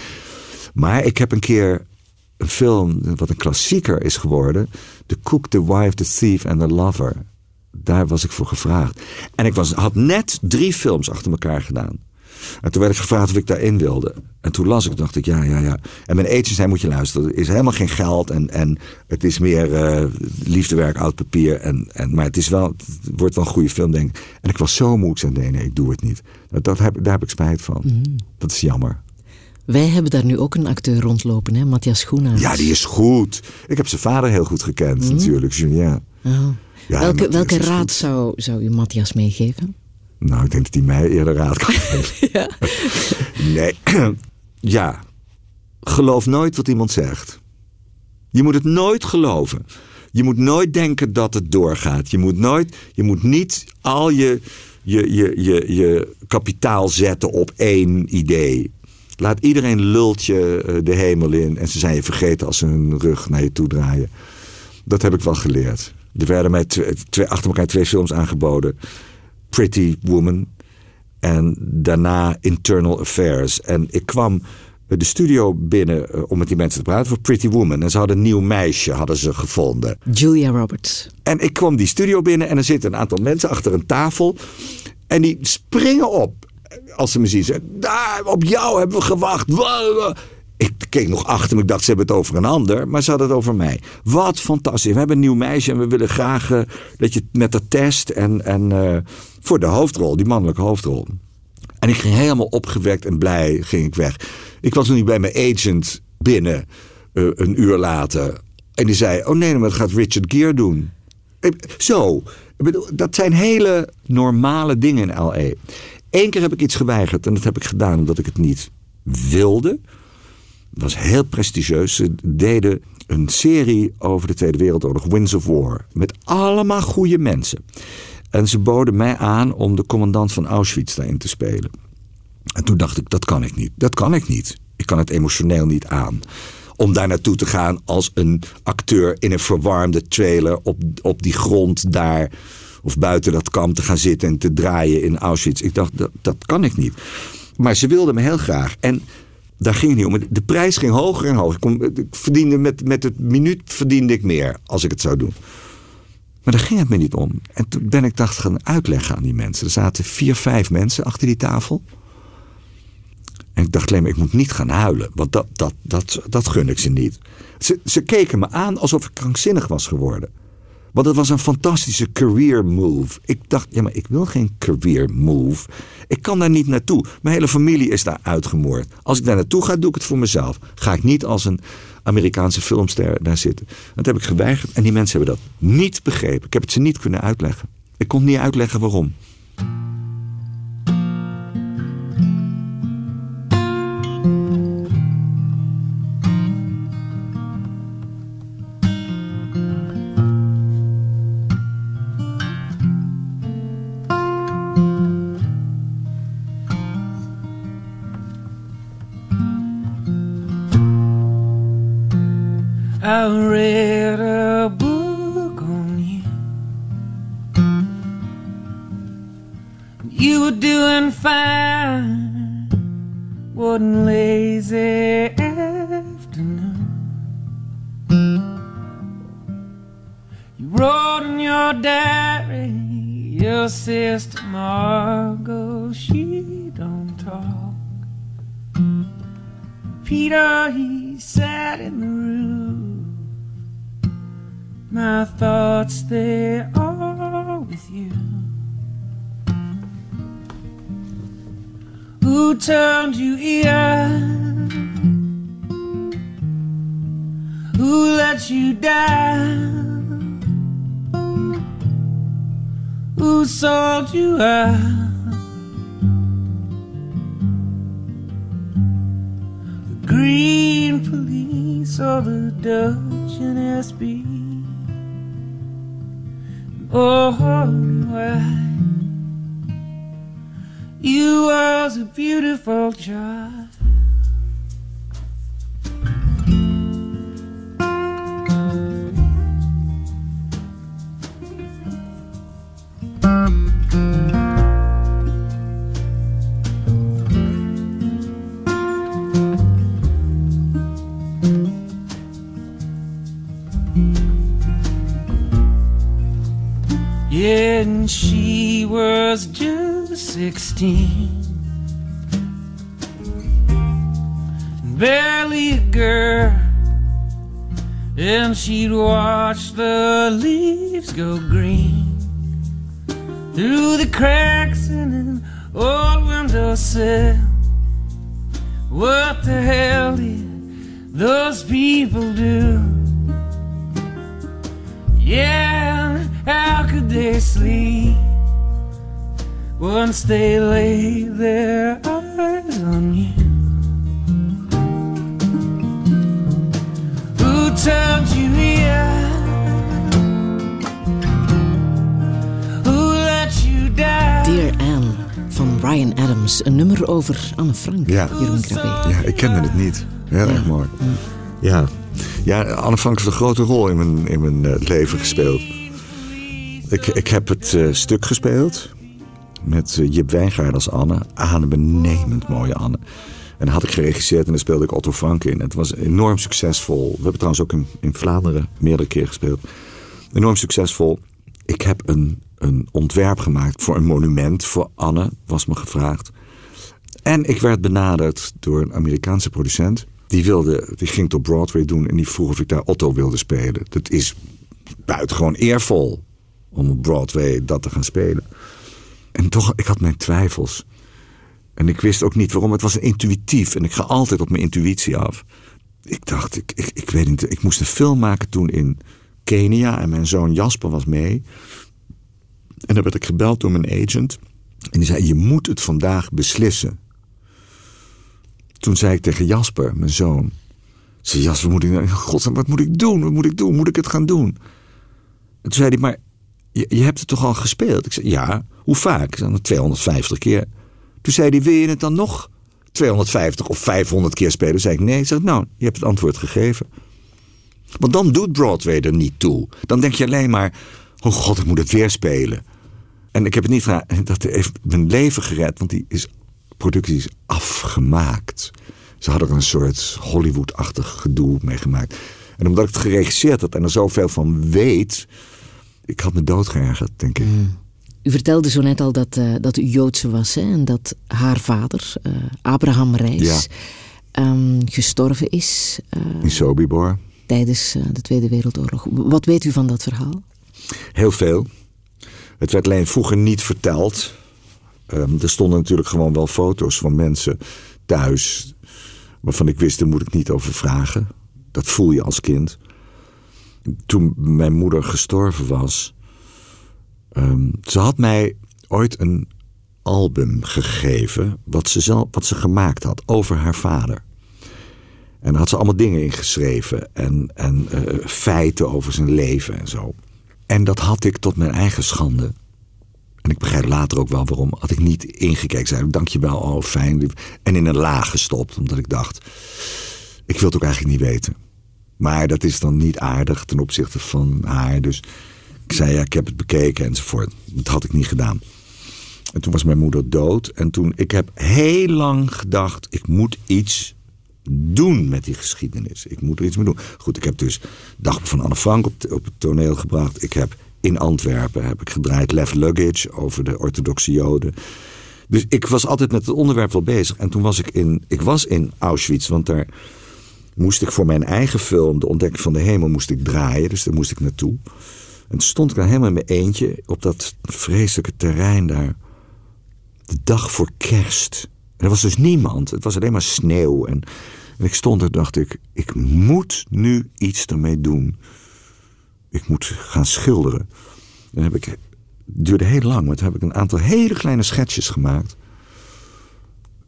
Maar ik heb een keer een film, wat een klassieker is geworden. The Cook, The Wife, The Thief and The Lover. Daar was ik voor gevraagd. En ik was, had net drie films achter elkaar gedaan. En toen werd ik gevraagd of ik daarin wilde. En toen las ik, dacht ik, ja, ja, ja. En mijn agent zei, moet je luisteren, er is helemaal geen geld. En, en het is meer uh, liefdewerk, oud papier. En, en, maar het, is wel, het wordt wel een goede film, denk ik. En ik was zo moe, ik zei, nee, nee, ik doe het niet. Dat, heb, daar heb ik spijt van. Mhm. Dat is jammer. Wij hebben daar nu ook een acteur rondlopen, hè? Matthias Schoenaerts. Ja, die is goed. Ik heb zijn vader heel goed gekend, Mhm. natuurlijk, Julien. Oh. Ja, welke welke raad goed. zou, zou u Matthias meegeven? Nou, ik denk dat hij mij eerder raad kan geven. [laughs] Nee, [clears throat] ja. Geloof nooit wat iemand zegt. Je moet het nooit geloven. Je moet nooit denken dat het doorgaat. Je moet, nooit, je moet niet al je, je, je, je, je kapitaal zetten op één idee. Laat iedereen lult je eh, de hemel in en ze zijn je vergeten als ze hun rug naar je toe draaien. Dat heb ik wel geleerd. Er werden mij twee, twee- achter elkaar twee films aangeboden. Pretty Woman en daarna Internal Affairs. En ik kwam de studio binnen eh, om met die mensen te praten voor Pretty Woman. En ze hadden een nieuw meisje hadden ze gevonden. Julia Roberts. En ik kwam die studio binnen en er zitten een aantal mensen achter een tafel. En die springen op als ze me zien. Ze daar, op jou hebben we gewacht. Wa- wa." Ik keek nog achter me. Ik dacht, ze hebben het over een ander. Maar ze hadden het over mij. Wat fantastisch. We hebben een nieuw meisje en we willen graag eh, dat je met dat test. En, en eh, voor de hoofdrol, die mannelijke hoofdrol. En ik ging helemaal opgewekt en blij ging ik weg. Ik was nog niet bij mijn agent binnen eh, een uur later. En die zei, oh nee, maar dat gaat Richard Gere doen. Zo. Dat zijn hele normale dingen in L.A. Eén keer heb ik iets geweigerd en dat heb ik gedaan omdat ik het niet wilde. Het was heel prestigieus. Ze deden een serie over de Tweede Wereldoorlog, Winds of War. Met allemaal goede mensen. En ze boden mij aan om de commandant van Auschwitz daarin te spelen. En toen dacht ik, dat kan ik niet. Dat kan ik niet. Ik kan het emotioneel niet aan. Om daar naartoe te gaan als een acteur in een verwarmde trailer op, op die grond daar. Of buiten dat kamp te gaan zitten en te draaien in Auschwitz. Ik dacht, dat, dat kan ik niet. Maar ze wilden me heel graag. En daar ging het niet om. De prijs ging hoger en hoger. Ik, ik verdiende met, met het minuut verdiende ik meer als ik het zou doen. Maar daar ging het me niet om. En toen ben ik dat gaan uitleggen aan die mensen. Er zaten vier, vijf mensen achter die tafel. En ik dacht alleen maar, ik moet niet gaan huilen. Want dat, dat, dat, dat gun ik ze niet. Ze, ze keken me aan alsof ik krankzinnig was geworden. Want het was een fantastische career move. Ik dacht, ja, maar ik wil geen career move. Ik kan daar niet naartoe. Mijn hele familie is daar uitgemoord. Als ik daar naartoe ga, doe ik het voor mezelf. Ga ik niet als een Amerikaanse filmster daar zitten. Dat heb ik geweigerd. En die mensen hebben dat niet begrepen. Ik heb het ze niet kunnen uitleggen. Ik kon niet uitleggen waarom. You out? The Green Police or the Dutch NSB? Oh, why? You was a beautiful child. And she was just 16. And barely a girl. And she'd watch the leaves go green through the cracks in an old windowsill. What the hell did those people do? Yeah, how could they sleep once they lay their eyes on you? Who told you Dear Anne van Ryan Adams. Een nummer over Anne Frank, Ja. Jeroen Krabbe. Ja, ik kende het niet. Heel erg mooi. Ja. Ja, Anne Frank heeft een grote rol in mijn, in mijn eh, leven gespeeld. Ik, ik heb het eh, stuk gespeeld met eh, Jip Wijngaard als Anne. Adembenemend mooie Anne. En dat had ik geregisseerd en daar speelde ik Otto Frank in. Het was enorm succesvol. We hebben trouwens ook in, in Vlaanderen meerdere keer gespeeld. Enorm succesvol. Ik heb een, een ontwerp gemaakt voor een monument voor Anne, was me gevraagd. En ik werd benaderd door een Amerikaanse producent. Die, wilde, die ging het op Broadway doen en die vroeg of ik daar Otto wilde spelen. Dat is buitengewoon eervol om op Broadway dat te gaan spelen. En toch, ik had mijn twijfels. En ik wist ook niet waarom. Het was intuïtief en ik ga altijd op mijn intuïtie af. Ik dacht, ik, ik, ik weet niet, ik moest een film maken toen in Kenia en mijn zoon Jasper was mee. En dan werd ik gebeld door mijn agent. En die zei, je moet het vandaag beslissen. Toen zei ik tegen Jasper, mijn zoon. Zei Jasper, moet ik, nou- God, wat moet ik doen? Wat moet ik doen? Moet ik het gaan doen? En toen zei hij, maar je, hebt het toch al gespeeld? Ik zei, ja. Hoe vaak? Ik zei, "Nou, 250 keer. Toen zei hij, wil je het dan nog 250 of 500 keer spelen? Zei ik, nee. Ik zeg, nou, je hebt het antwoord gegeven. Want dan doet Broadway er niet toe. Dan denk je alleen maar, oh god, ik moet het weer spelen. En ik heb het niet gedaan. Dat heeft mijn leven gered, want die is, productie is afgemaakt. Ze hadden er een soort Hollywood-achtig gedoe mee gemaakt. En omdat ik het geregisseerd had en er zoveel van weet... ik had me doodgeërgerd, denk ik. U vertelde zo net al dat, eh, dat u Joodse was hè, en dat haar vader, eh, Abraham Reis, ehm, gestorven is eh, In Sobibor. tijdens de Tweede Wereldoorlog. Wat weet u van dat verhaal? Heel veel. Het werd alleen vroeger niet verteld. Ehm, er stonden natuurlijk gewoon wel foto's van mensen thuis. waarvan ik wist, daar moet ik niet over vragen. Dat voel je als kind. Toen mijn moeder gestorven was. ehm, ze had mij ooit een album gegeven. Wat ze, zelf, wat ze gemaakt had over haar vader. En daar had ze allemaal dingen in geschreven. En, en eh, feiten over zijn leven en zo. En dat had ik tot mijn eigen schande. En ik begrijp later ook wel waarom. Had ik niet ingekeken. Zei, dankjewel, oh fijn. En in een laag gestopt. Omdat ik dacht, ik wil het ook eigenlijk niet weten. Maar dat is dan niet aardig ten opzichte van haar. Dus ik zei, ja, ik heb het bekeken enzovoort. Dat had ik niet gedaan. En toen was mijn moeder dood. En toen, ik heb heel lang gedacht, ik moet iets doen met die geschiedenis. Ik moet er iets mee doen. Goed, ik heb dus Dagboek van Anne Frank op, op het toneel gebracht. Ik heb in Antwerpen heb ik gedraaid Left Luggage over de orthodoxe joden. Dus ik was altijd met het onderwerp wel bezig. En toen was ik in, ik was in Auschwitz, want daar moest ik voor mijn eigen film, De Ontdekking van de Hemel, moest ik draaien. Dus daar moest ik naartoe. En stond ik daar helemaal in mijn eentje op dat vreselijke terrein daar. De dag voor kerst. En er was dus niemand. Het was alleen maar sneeuw. En, en ik stond er dacht ik, ik moet nu iets ermee doen. Ik moet gaan schilderen. Dan heb ik, duurde heel lang, maar toen heb ik een aantal hele kleine schetsjes gemaakt.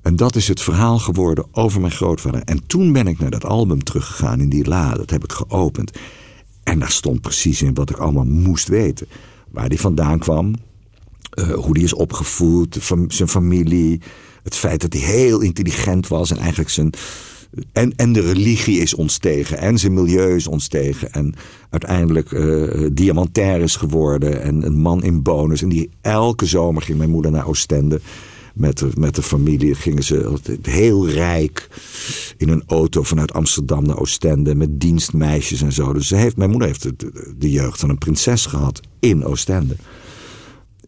En dat is het verhaal geworden over mijn grootvader. En toen ben ik naar dat album teruggegaan in die la. Dat heb ik geopend. En daar stond precies in wat ik allemaal moest weten. Waar die vandaan kwam. eh, hoe die is opgevoed. zijn familie. Het feit dat hij heel intelligent was. En eigenlijk zijn, En, en de religie is ons tegen. En zijn milieu is ons tegen. En uiteindelijk uh, diamantair is geworden. En een man in bonus. En die elke zomer ging mijn moeder naar Oostende met de, met de familie gingen ze heel rijk in een auto vanuit Amsterdam naar Oostende met dienstmeisjes en zo. Dus ze heeft, mijn moeder heeft de, de jeugd van een prinses gehad in Oostende.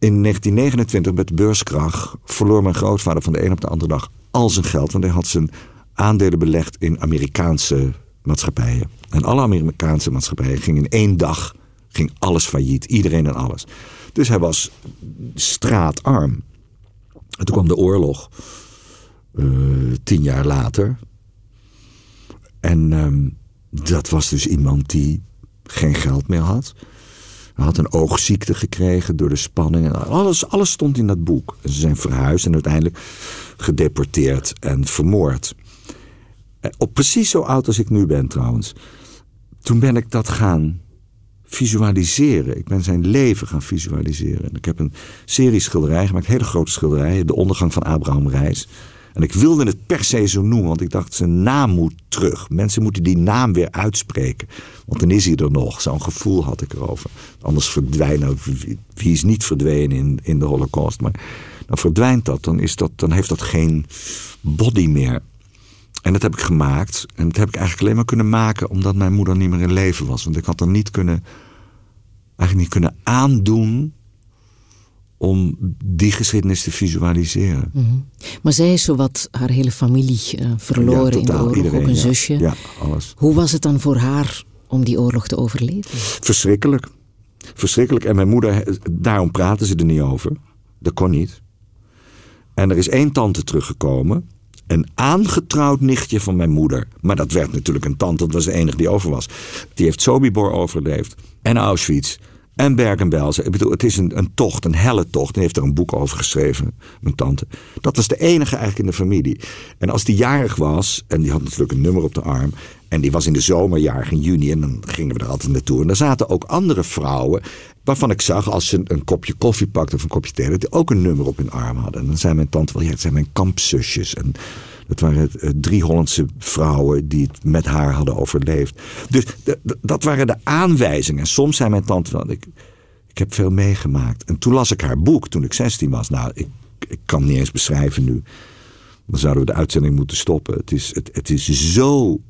In 1929 met de verloor mijn grootvader van de een op de andere dag al zijn geld. Want hij had zijn aandelen belegd in Amerikaanse maatschappijen. En alle Amerikaanse maatschappijen gingen in één dag ging alles failliet. Iedereen en alles. Dus hij was straatarm. En toen kwam de oorlog. Uh, tien jaar later. En uh, dat was dus iemand die geen geld meer had. Had een oogziekte gekregen door de spanning. En alles, alles stond in dat boek. Ze zijn verhuisd en uiteindelijk gedeporteerd en vermoord. Eh, op precies zo oud als ik nu ben trouwens. Toen ben ik dat gaan visualiseren. Ik ben zijn leven gaan visualiseren. En ik heb een serie schilderijen gemaakt, hele grote schilderijen. De ondergang van Abraham Reis. En ik wilde het per se zo noemen, want ik dacht zijn naam moet terug. Mensen moeten die naam weer uitspreken. Want dan is hij er nog. Zo'n gevoel had ik erover. Anders verdwijnen. Wie is niet verdwenen in, in de Holocaust? Maar dan verdwijnt dat. Dan, is dat. dan heeft dat geen body meer. En dat heb ik gemaakt. En dat heb ik eigenlijk alleen maar kunnen maken omdat mijn moeder niet meer in leven was. Want ik had er niet kunnen, eigenlijk niet kunnen aandoen om die geschiedenis te visualiseren. Mm -hmm. Maar zij is zowat haar hele familie uh, verloren ja, in de oorlog, iedereen, ook een ja. zusje. Ja, alles. Hoe was het dan voor haar om die oorlog te overleven? Verschrikkelijk. Verschrikkelijk. En mijn moeder, daarom praten ze er niet over. Dat kon niet. En er is één tante teruggekomen een aangetrouwd nichtje van mijn moeder. Maar dat werd natuurlijk een tante, dat was de enige die over was. Die heeft Sobibor overleefd. En Auschwitz. En Bergen-Belsen. Ik bedoel, het is een, een tocht, een helle tocht. En heeft er een boek over geschreven, mijn tante. Dat was de enige eigenlijk in de familie. En als die jarig was, en die had natuurlijk een nummer op de arm. En die was in de zomerjarig in juni. En dan gingen we er altijd naartoe. En daar zaten ook andere vrouwen. Waarvan ik zag, als ze een kopje koffie pakten of een kopje thee. dat die ook een nummer op hun arm hadden. En dan zei mijn tante wel, ja, het zijn mijn kampzusjes. En dat waren drie Hollandse vrouwen die het met haar hadden overleefd. Dus dat waren de aanwijzingen. En soms zei mijn tante wel, ik, heb veel meegemaakt. En toen las ik haar boek toen ik 16 was. Nou, ik, ik kan niet eens beschrijven nu. Dan zouden we de uitzending moeten stoppen. Het is, het, het is zo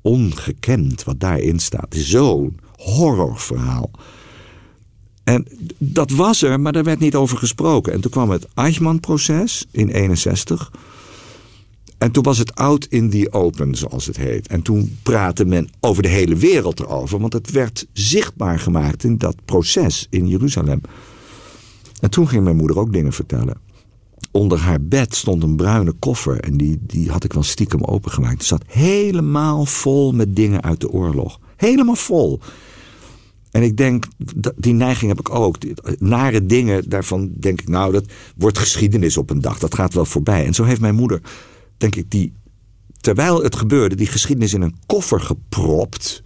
ongekend wat daarin staat. Is zo'n horrorverhaal. En dat was er, maar daar werd niet over gesproken. En toen kwam het Eichmann-proces in 61. En toen was het out in the open, zoals het heet. En toen praatte men over de hele wereld erover. Want het werd zichtbaar gemaakt in dat proces in Jeruzalem. En toen ging mijn moeder ook dingen vertellen. Onder haar bed stond een bruine koffer. En die, die had ik wel stiekem opengemaakt. Het zat helemaal vol met dingen uit de oorlog. Helemaal vol. En ik denk, die neiging heb ik ook. Nare dingen, daarvan denk ik, nou, dat wordt geschiedenis op een dag. Dat gaat wel voorbij. En zo heeft mijn moeder, denk ik, die, terwijl het gebeurde, die geschiedenis in een koffer gepropt.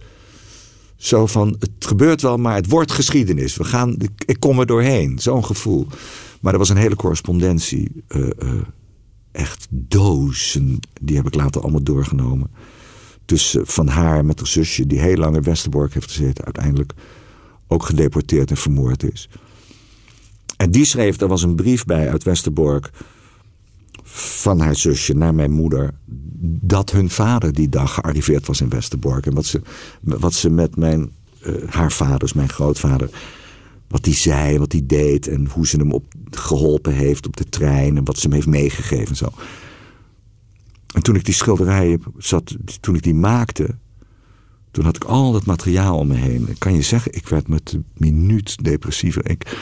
Zo van, het gebeurt wel, maar het wordt geschiedenis. We gaan, ik kom er doorheen. Zo'n gevoel. Maar er was een hele correspondentie. Uh, uh, echt dozen. Die heb ik later allemaal doorgenomen. Dus van haar met haar zusje, die heel lang in Westerbork heeft gezeten, uiteindelijk ook gedeporteerd en vermoord is. En die schreef, er was een brief bij uit Westerbork van haar zusje naar mijn moeder. Dat hun vader die dag gearriveerd was in Westerbork. En wat ze, wat ze met mijn, uh, haar vader, dus mijn grootvader, wat die zei, wat hij deed. En hoe ze hem op, geholpen heeft op de trein. En wat ze hem heeft meegegeven en zo. En toen ik die schilderijen zat, toen ik die maakte, toen had ik al dat materiaal om me heen. Ik kan je zeggen, ik werd met de minuut depressiever. Ik,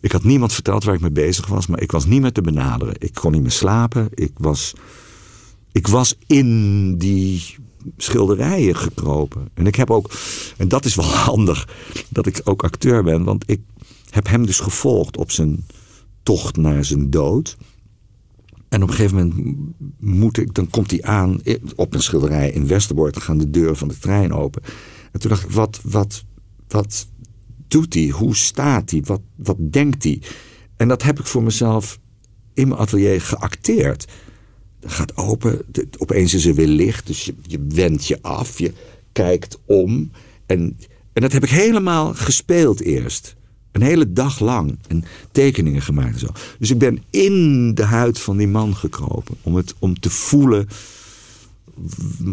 ik had niemand verteld waar ik mee bezig was, maar ik was niet meer te benaderen. Ik kon niet meer slapen. Ik was, ik was in die schilderijen gekropen. En ik heb ook, en dat is wel [laughs] handig, dat ik ook acteur ben, want ik heb hem dus gevolgd op zijn tocht naar zijn dood. En op een gegeven moment moet ik, dan komt hij aan op een schilderij in Westerbork. Dan gaan de deuren van de trein open. En toen dacht ik, wat, wat, wat doet hij? Hoe staat hij? Wat, wat denkt hij? En dat heb ik voor mezelf in mijn atelier geacteerd. gaat open. Opeens is er weer licht. Dus je, je wendt je af. Je kijkt om. En, en dat heb ik helemaal gespeeld eerst. Een hele dag lang. En tekeningen gemaakt en zo. Dus ik ben in de huid van die man gekropen. Om, het, om te voelen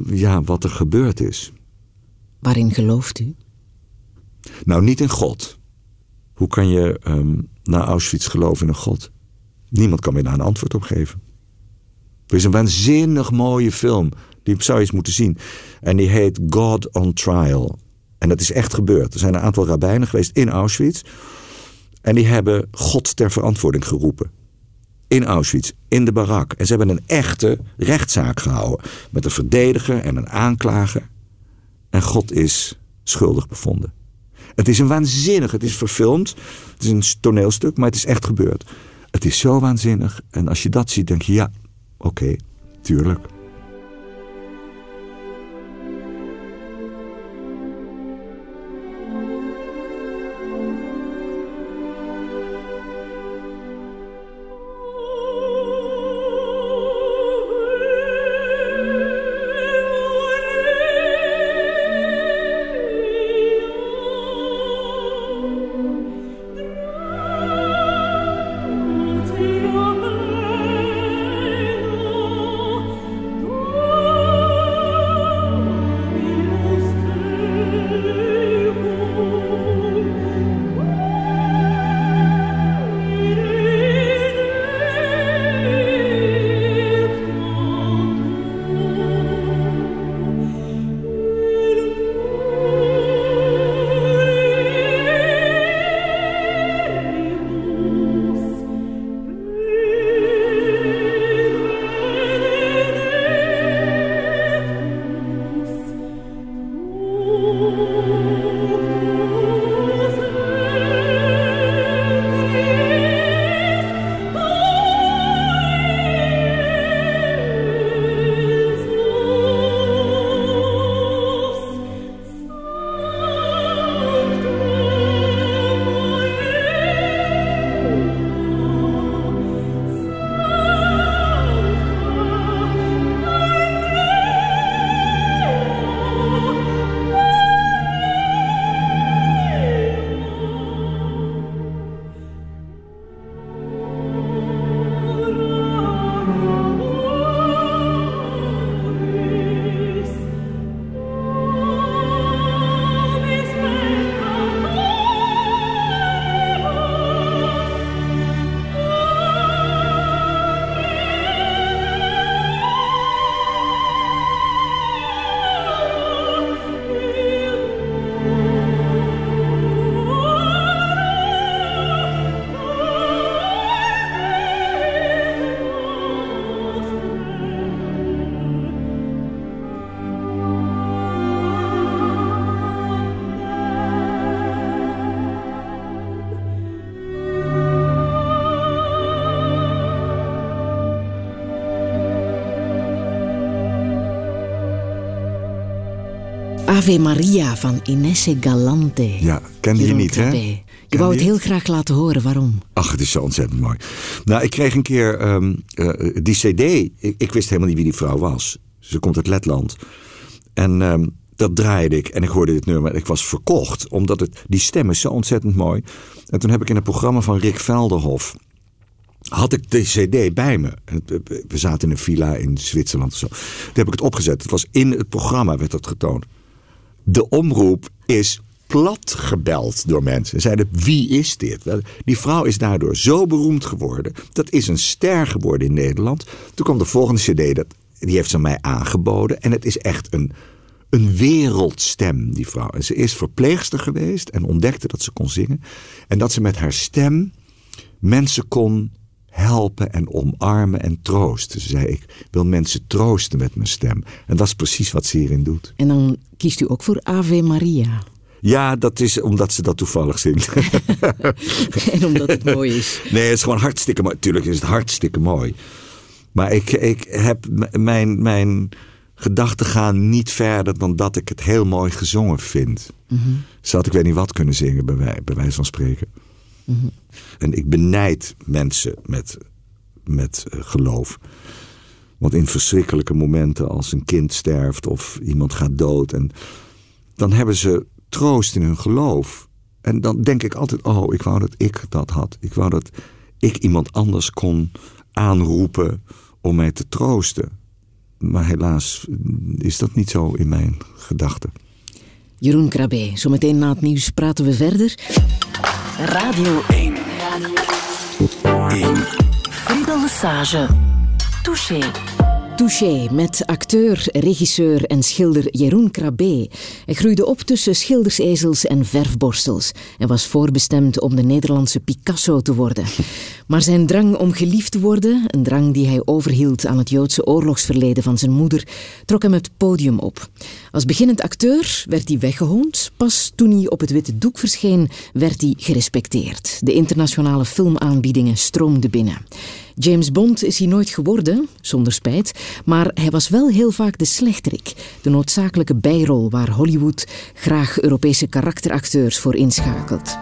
ja, wat er gebeurd is. Waarin gelooft u? Nou, niet in God. Hoe kan je ehm na Auschwitz geloven in een God? Niemand kan me daar een antwoord op geven. Er is een waanzinnig mooie film. Die zou je eens moeten zien. En die heet God on Trial. En dat is echt gebeurd. Er zijn een aantal rabbijnen geweest in Auschwitz. En die hebben God ter verantwoording geroepen. In Auschwitz, in de barak. En ze hebben een echte rechtszaak gehouden. Met een verdediger en een aanklager. En God is schuldig bevonden. Het is een waanzinnig, het is verfilmd. Het is een toneelstuk, maar het is echt gebeurd. Het is zo waanzinnig. En als je dat ziet, denk je, ja, oké, tuurlijk. Ave Maria van Inesse Galante. Ja, kende je niet, hè? Je wou het heel graag laten horen, waarom? Ach, het is zo ontzettend mooi. Nou, ik kreeg een keer ehm, eh, die cd. Ik, ik wist helemaal niet wie die vrouw was. Ze komt uit Letland. En ehm, dat draaide ik en ik hoorde dit nummer. Ik was verkocht, omdat het, die stem is zo ontzettend mooi. En toen heb ik in het programma van Rick Velderhof... had ik de cd bij me. We zaten in een villa in Zwitserland of zo. Toen heb ik het opgezet. Het was in het programma, werd dat getoond. De omroep is plat gebeld door mensen. Ze zeiden, wie is dit? Die vrouw is daardoor zo beroemd geworden. Dat is een ster geworden in Nederland. Toen kwam de volgende cd, dat, die heeft ze mij aangeboden. En het is echt een, een wereldstem, die vrouw. En ze is verpleegster geweest en ontdekte dat ze kon zingen. En dat ze met haar stem mensen kon helpen en omarmen en troosten. Ze zei, ik wil mensen troosten met mijn stem. En dat is precies wat ze hierin doet. En dan kiest u ook voor Ave Maria. Ja, dat is omdat ze dat toevallig zingt. [laughs] en omdat het mooi is. nee, het is gewoon hartstikke mooi. Tuurlijk is het hartstikke mooi. Maar ik, ik heb mijn, mijn gedachten gaan niet verder dan dat ik het heel mooi gezongen vind. Ze had ik weet niet wat kunnen zingen, bij, wij, bij wijze van spreken. En ik benijd mensen met, met eh, geloof. Want in verschrikkelijke momenten als een kind sterft of iemand gaat dood... En, dan hebben ze troost in hun geloof. En dan denk ik altijd, oh, ik wou dat ik dat had. Ik wou dat ik iemand anders kon aanroepen om mij te troosten. Maar helaas is dat niet zo in mijn gedachten. Jeroen Krabbe, zometeen na het nieuws praten we verder. Radio 1. 1. Friedel Lesage. Touché. Touché met acteur, regisseur en schilder Jeroen Krabbe. Hij groeide op tussen schildersezels en verfborstels en was voorbestemd om de Nederlandse Picasso te worden. Maar zijn drang om geliefd te worden, een drang die hij overhield aan het Joodse oorlogsverleden van zijn moeder, trok hem het podium op. Als beginnend acteur werd hij weggehoond. Pas toen hij op het witte doek verscheen, werd hij gerespecteerd. De internationale filmaanbiedingen stroomden binnen. James Bond is hij nooit geworden, zonder spijt, maar hij was wel heel vaak de slechterik, de noodzakelijke bijrol waar Hollywood graag Europese karakteracteurs voor inschakelt.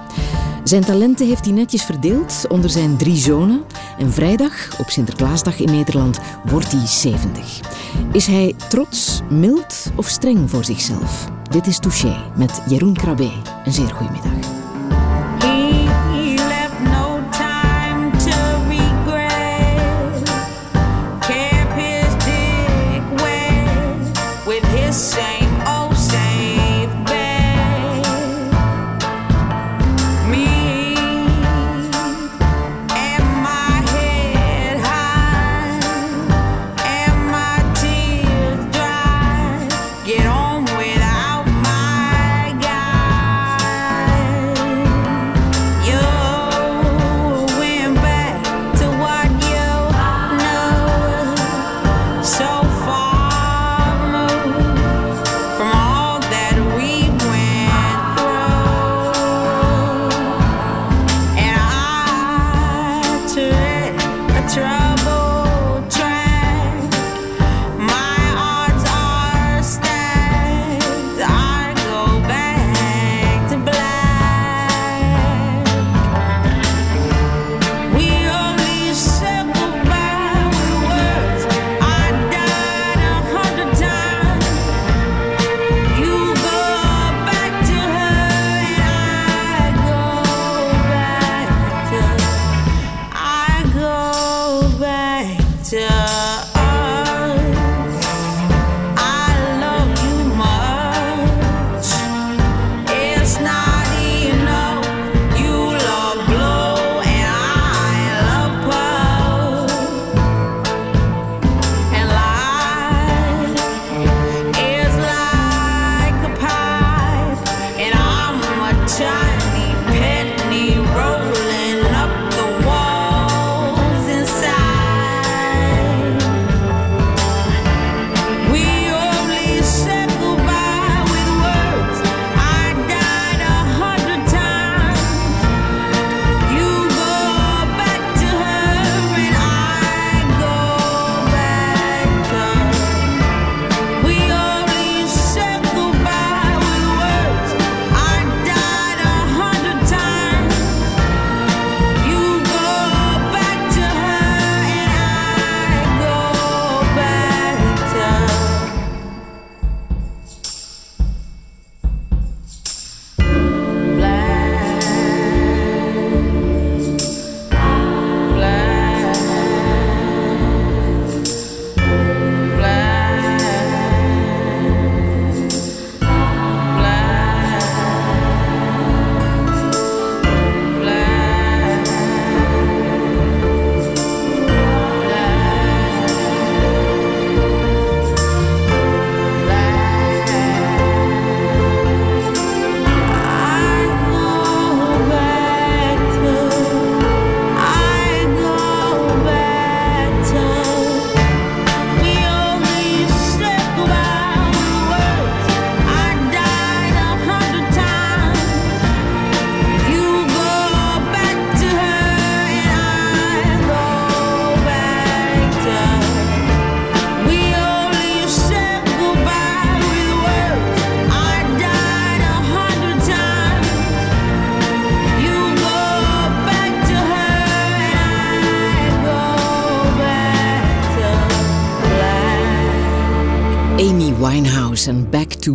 Zijn talenten heeft hij netjes verdeeld onder zijn drie zonen en vrijdag, op Sinterklaasdag in Nederland, wordt hij 70. Is hij trots, mild of streng voor zichzelf? Dit is Touché met Jeroen Krabbe. Een zeer goede middag.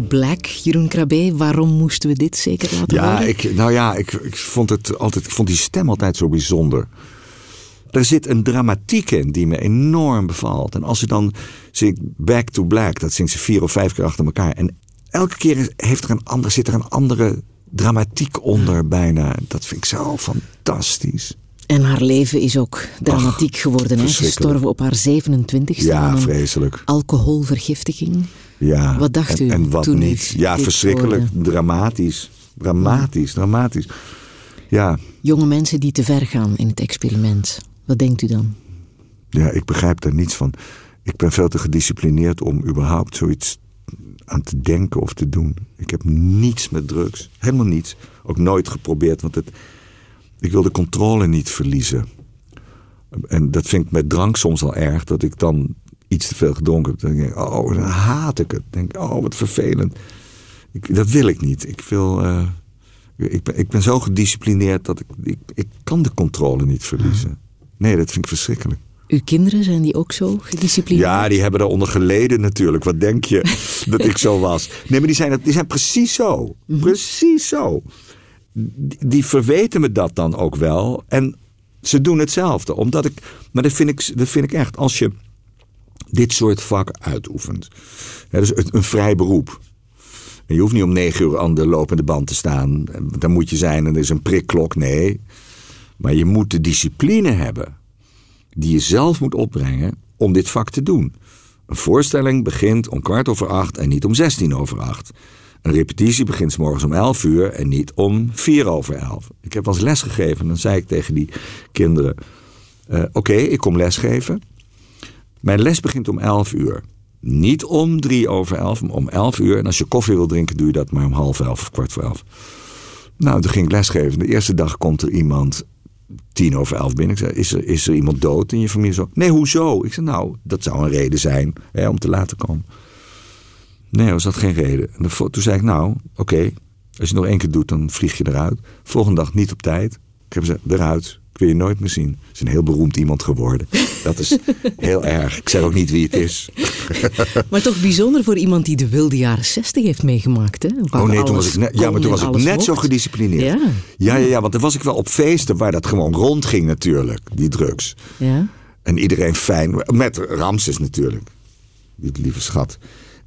To Black. Jeroen Krabbe, waarom moesten we dit zeker laten Ja, horen? ik, nou ja, ik, ik, vond het altijd, ik vond die stem altijd zo bijzonder. Er zit een dramatiek in die me enorm bevalt. En als ze dan zingt Back to Black, dat zingt ze vier of vijf keer achter elkaar. En elke keer heeft er een ander, zit er een andere dramatiek onder bijna. Dat vind ik zo fantastisch. En haar leven is ook dramatiek geworden. Hè? Gestorven op haar 27e Ja, vreselijk. alcoholvergiftiging. Ja. Wat dacht en, u En wat toen u niet. Ja, verschrikkelijk. hoorde? Dramatisch. Dramatisch, dramatisch. Ja, Jonge mensen die te ver gaan in het experiment. Wat denkt u dan? ja, ik begrijp daar niets van. Ik ben veel te gedisciplineerd om überhaupt zoiets aan te denken of te doen. Ik heb niets met drugs. Helemaal niets. Ook nooit geprobeerd, want het, ik wil de controle niet verliezen. En dat vind ik met drank soms al erg, dat ik dan iets te veel gedronken heb. Dan denk ik, oh, dan haat ik het. Dan denk ik, oh, wat vervelend. Ik, dat wil ik niet. Ik wil... eh, ik, ben, ik ben zo gedisciplineerd dat ik, ik... Ik kan de controle niet verliezen. Nee, dat vind ik verschrikkelijk. Uw kinderen, zijn die ook zo gedisciplineerd? Ja, die hebben eronder geleden natuurlijk. Wat denk je [laughs] dat ik zo was? Nee, maar die zijn, die zijn precies zo. Precies zo. Die, die verweten me dat dan ook wel. En ze doen hetzelfde. Omdat ik, maar dat vind ik, dat vind ik echt. Als je dit soort vak uitoefent. Dus een, vrij beroep. En je hoeft niet om negen uur aan de lopende band te staan. Dan moet je zijn en er is een prikklok. Nee. Maar je moet de discipline hebben die je zelf moet opbrengen om dit vak te doen. Een voorstelling begint om kwart over acht en niet om zestien over acht. Een repetitie begint 's morgens om elf uur en niet om vier over elf. Ik heb wel eens lesgegeven en dan zei ik tegen die kinderen... eh, Oké, ik kom lesgeven. Mijn les begint om elf uur. Niet om drie over elf, maar om elf uur. En als je koffie wil drinken, doe je dat maar om half elf of kwart voor elf. Nou, toen ging ik lesgeven. De eerste dag komt er iemand tien over elf binnen. Ik zei, is er, is er iemand dood in je familie? Zo, nee, hoezo? Ik zei, nou, dat zou een reden zijn hè, om te laten komen. Nee, was dat geen reden. En de- toen zei ik, nou, oké, als je het nog één keer doet, dan vlieg je eruit. Volgende dag niet op tijd. Ik heb gezegd, eruit. Ik wil je nooit meer zien. Het is een heel beroemd iemand geworden. Dat is heel [laughs] erg. Ik zeg ook niet wie het is. [laughs] Maar toch bijzonder voor iemand die de wilde jaren 60 heeft meegemaakt. Hè? Waar Oh nee, toen was ik net, ja, maar toen en was ik net zo gedisciplineerd. Ja. Ja, ja, ja, want dan was ik wel op feesten waar dat gewoon rondging natuurlijk, die drugs. Ja. En iedereen fijn, met Ramses natuurlijk, die lieve schat.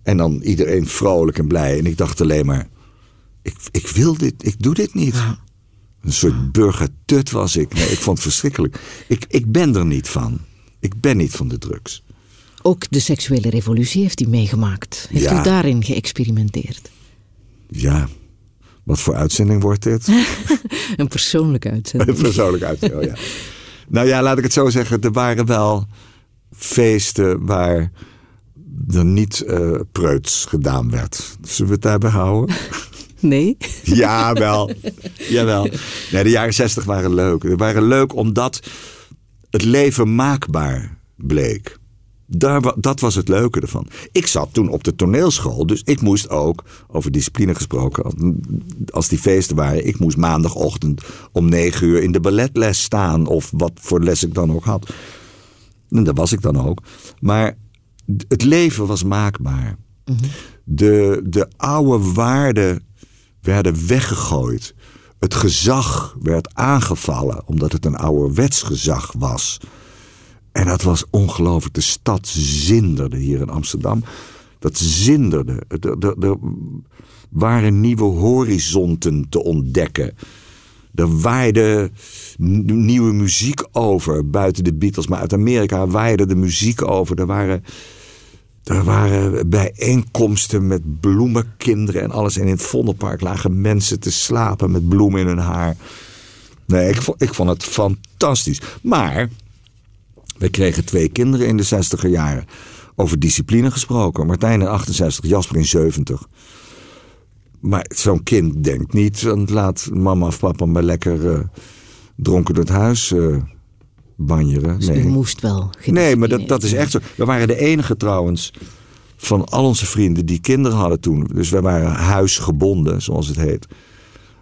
En dan iedereen vrolijk en blij. En ik dacht alleen maar, ik, ik wil dit, ik doe dit niet. Een soort burgertut was ik. Nee, ik vond het verschrikkelijk. Ik, ik ben er niet van. Ik ben niet van de drugs. Ook de seksuele revolutie heeft u meegemaakt. Heeft Ja. u daarin geëxperimenteerd? Ja, wat voor uitzending wordt dit? [laughs] Een persoonlijke uitzending. Persoonlijk uit. Oh ja. [laughs] Nou ja, laat ik het zo zeggen. Er waren wel feesten waar er niet eh preuts gedaan werd. Zullen we het daarbij houden? [laughs] Nee? Ja, wel. Jawel. Nee, de jaren zestig waren leuk. Die waren leuk omdat het leven maakbaar bleek. Daar, dat was het leuke ervan. Ik zat toen op de toneelschool, dus ik moest ook, over discipline gesproken, als- die feesten waren, ik moest maandagochtend om negen uur in de balletles staan, of wat voor les ik dan ook had. En daar was ik dan ook. Maar het leven was maakbaar. De, de oude waarden werden weggegooid. Het gezag werd aangevallen, omdat het een ouderwets gezag was. En dat was ongelooflijk. De stad zinderde hier in Amsterdam. Dat zinderde. Er, waren nieuwe horizonten te ontdekken. Er waaide nieuwe muziek over, buiten de Beatles. Maar uit Amerika waaide de muziek over. Er waren, er waren bijeenkomsten met bloemenkinderen en alles. En in het Vondelpark lagen mensen te slapen met bloemen in hun haar. Nee, ik vond, ik vond het fantastisch. Maar wij kregen twee kinderen in de 60er jaren. Over discipline gesproken. Martijn in 68, Jasper in 70. Maar zo'n kind denkt niet, laat mama of papa maar lekker eh, dronken door het huis eh banjeren. Dus Nee. u moest wel Nee, maar dat, dat is echt zo. We waren de enige trouwens van al onze vrienden die kinderen hadden toen. Dus wij waren huisgebonden, zoals het heet.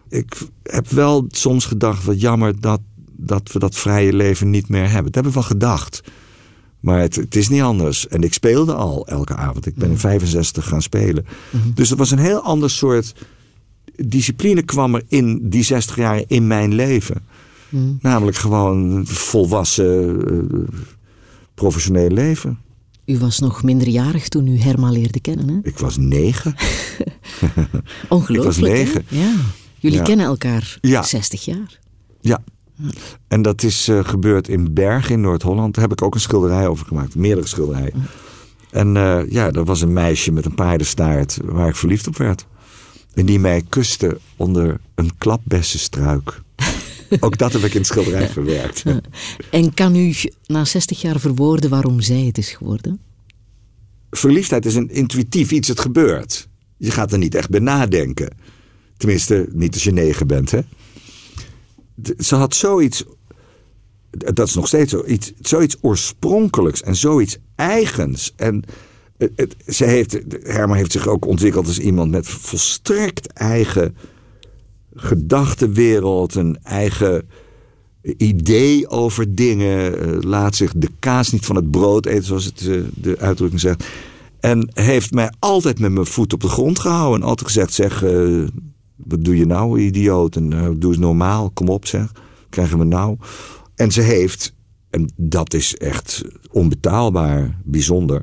Ik heb wel soms gedacht, wat jammer dat, dat we dat vrije leven niet meer hebben. Dat heb ik wel gedacht. Maar het, het, is niet anders. En ik speelde al elke avond. Ik ben in 65 gaan spelen. Dus het was een heel ander soort discipline kwam er in die 60 jaar in mijn leven. Namelijk gewoon volwassen, uh, professioneel leven. U was nog minderjarig toen u Herma leerde kennen, hè? Ik was negen. [laughs] Ongelooflijk, Ik was negen. Hè? Ja. Jullie Ja. kennen elkaar Ja. 60 jaar. Ja. En dat is eh, gebeurd in Bergen in Noord-Holland. Daar heb ik ook een schilderij over gemaakt. Meerdere schilderijen. En eh, ja, er was een meisje met een paardenstaart waar ik verliefd op werd. En die mij kuste onder een klapbessenstruik. Ook dat heb ik in het schilderij [laughs] verwerkt. En kan u na 60 jaar verwoorden waarom zij het is geworden? Verliefdheid is een intuïtief iets, het gebeurt. Je gaat er niet echt bij nadenken. Tenminste, niet als je negen bent, hè. Ze had zoiets, dat is nog steeds zo, iets, zoiets oorspronkelijks en zoiets eigens. En het, ze heeft, Herma heeft zich ook ontwikkeld als iemand met volstrekt eigen gedachtenwereld, een eigen idee over dingen. eh, laat zich de kaas niet van het brood eten, zoals het, eh, de uitdrukking zegt. En heeft mij altijd met mijn voet op de grond gehouden. En altijd gezegd, zeg, eh, wat doe je nou, idioot? En doe eens normaal, kom op zeg. Krijgen we nou? En ze heeft, en dat is echt onbetaalbaar, bijzonder.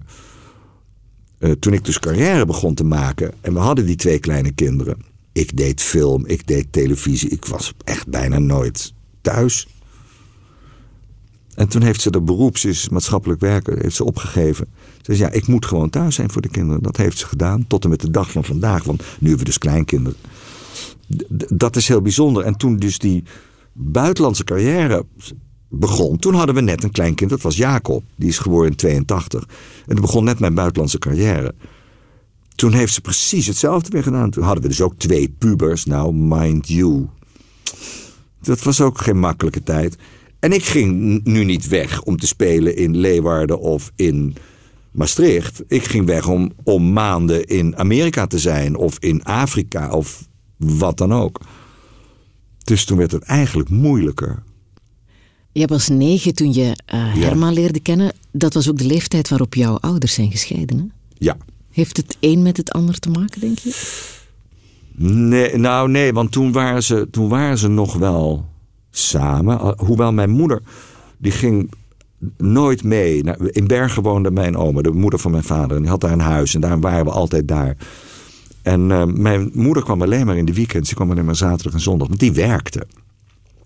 Toen ik dus carrière begon te maken en we hadden die twee kleine kinderen. Ik deed film, ik deed televisie. Ik was echt bijna nooit thuis. En toen heeft ze de beroep, ze is maatschappelijk werker, heeft ze opgegeven. Ze zei, ja, ik moet gewoon thuis zijn voor de kinderen. Dat heeft ze gedaan, tot en met de dag van vandaag. Want nu hebben we dus kleinkinderen. Dat is heel bijzonder. En toen dus die buitenlandse carrière begon... toen hadden we net een kleinkind, dat was Jacob. Die is geboren in 82. En toen begon net mijn buitenlandse carrière. Toen heeft ze precies hetzelfde weer gedaan. Toen hadden we dus ook twee pubers. Nou, mind you. Dat was ook geen makkelijke tijd. En ik ging nu niet weg om te spelen in Leeuwarden of in Maastricht. Ik ging weg om, om maanden in Amerika te zijn of in Afrika of wat dan ook. Dus toen werd het eigenlijk moeilijker. Je was negen toen je eh, Herma leerde kennen. Dat was ook de leeftijd waarop jouw ouders zijn gescheiden. Hè? Ja. Heeft het een met het ander te maken, denk je? Nee, nou nee, want toen waren ze, toen waren ze nog wel samen. Al- Hoewel mijn moeder, die ging nooit mee. In Bergen woonde mijn oma, de moeder van mijn vader. En die had daar een huis en daar waren we altijd daar. En eh, mijn moeder kwam alleen maar in de weekends. Die kwam alleen maar zaterdag en zondag. Want die werkte.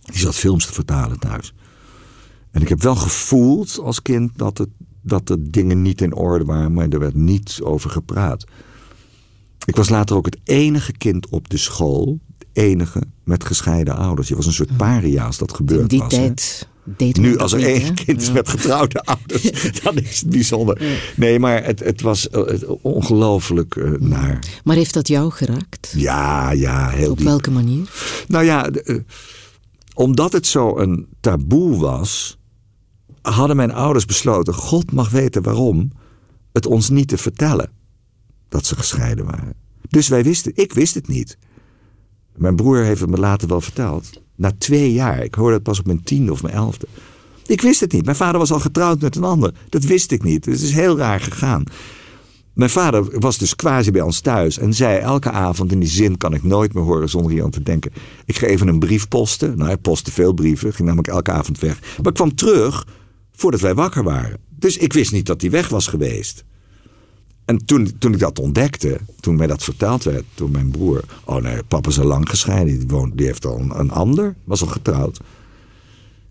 Die zat films te vertalen thuis. En ik heb wel gevoeld als kind dat, het, dat de dingen niet in orde waren. Maar er werd niet over gepraat. Ik was later ook het enige kind op de school. Het enige met gescheiden ouders. Je was een soort paria als dat gebeurd In die was. tijd Nu, als er één kind is Ja. met getrouwde ouders, [laughs] [laughs] dan is het bijzonder. Nee, maar het, het was eh, ongelooflijk eh, naar. Maar heeft dat jou geraakt? Ja, ja, heel Op diep. welke manier? Nou ja, eh, omdat het zo een taboe was, hadden mijn ouders besloten: God mag weten waarom, het ons niet te vertellen dat ze gescheiden waren. Dus wij wisten, ik wist het niet. Mijn broer heeft het me later wel verteld. Na twee jaar, ik hoorde het pas op mijn tiende of mijn elfde. Ik wist het niet. Mijn vader was al getrouwd met een ander. Dat wist ik niet. Dus het is heel raar gegaan. Mijn vader was dus quasi bij ons thuis en zei elke avond, in die zin kan ik nooit meer horen zonder hier aan te denken. Ik ga even een brief posten. Nou, hij postte veel brieven, ging namelijk elke avond weg. Maar ik kwam terug voordat wij wakker waren. Dus ik wist niet dat hij weg was geweest. En toen, toen ik dat ontdekte, toen mij dat verteld werd door mijn broer. Oh nee, papa is al lang gescheiden. Die, woont, die heeft al een, een ander, was al getrouwd.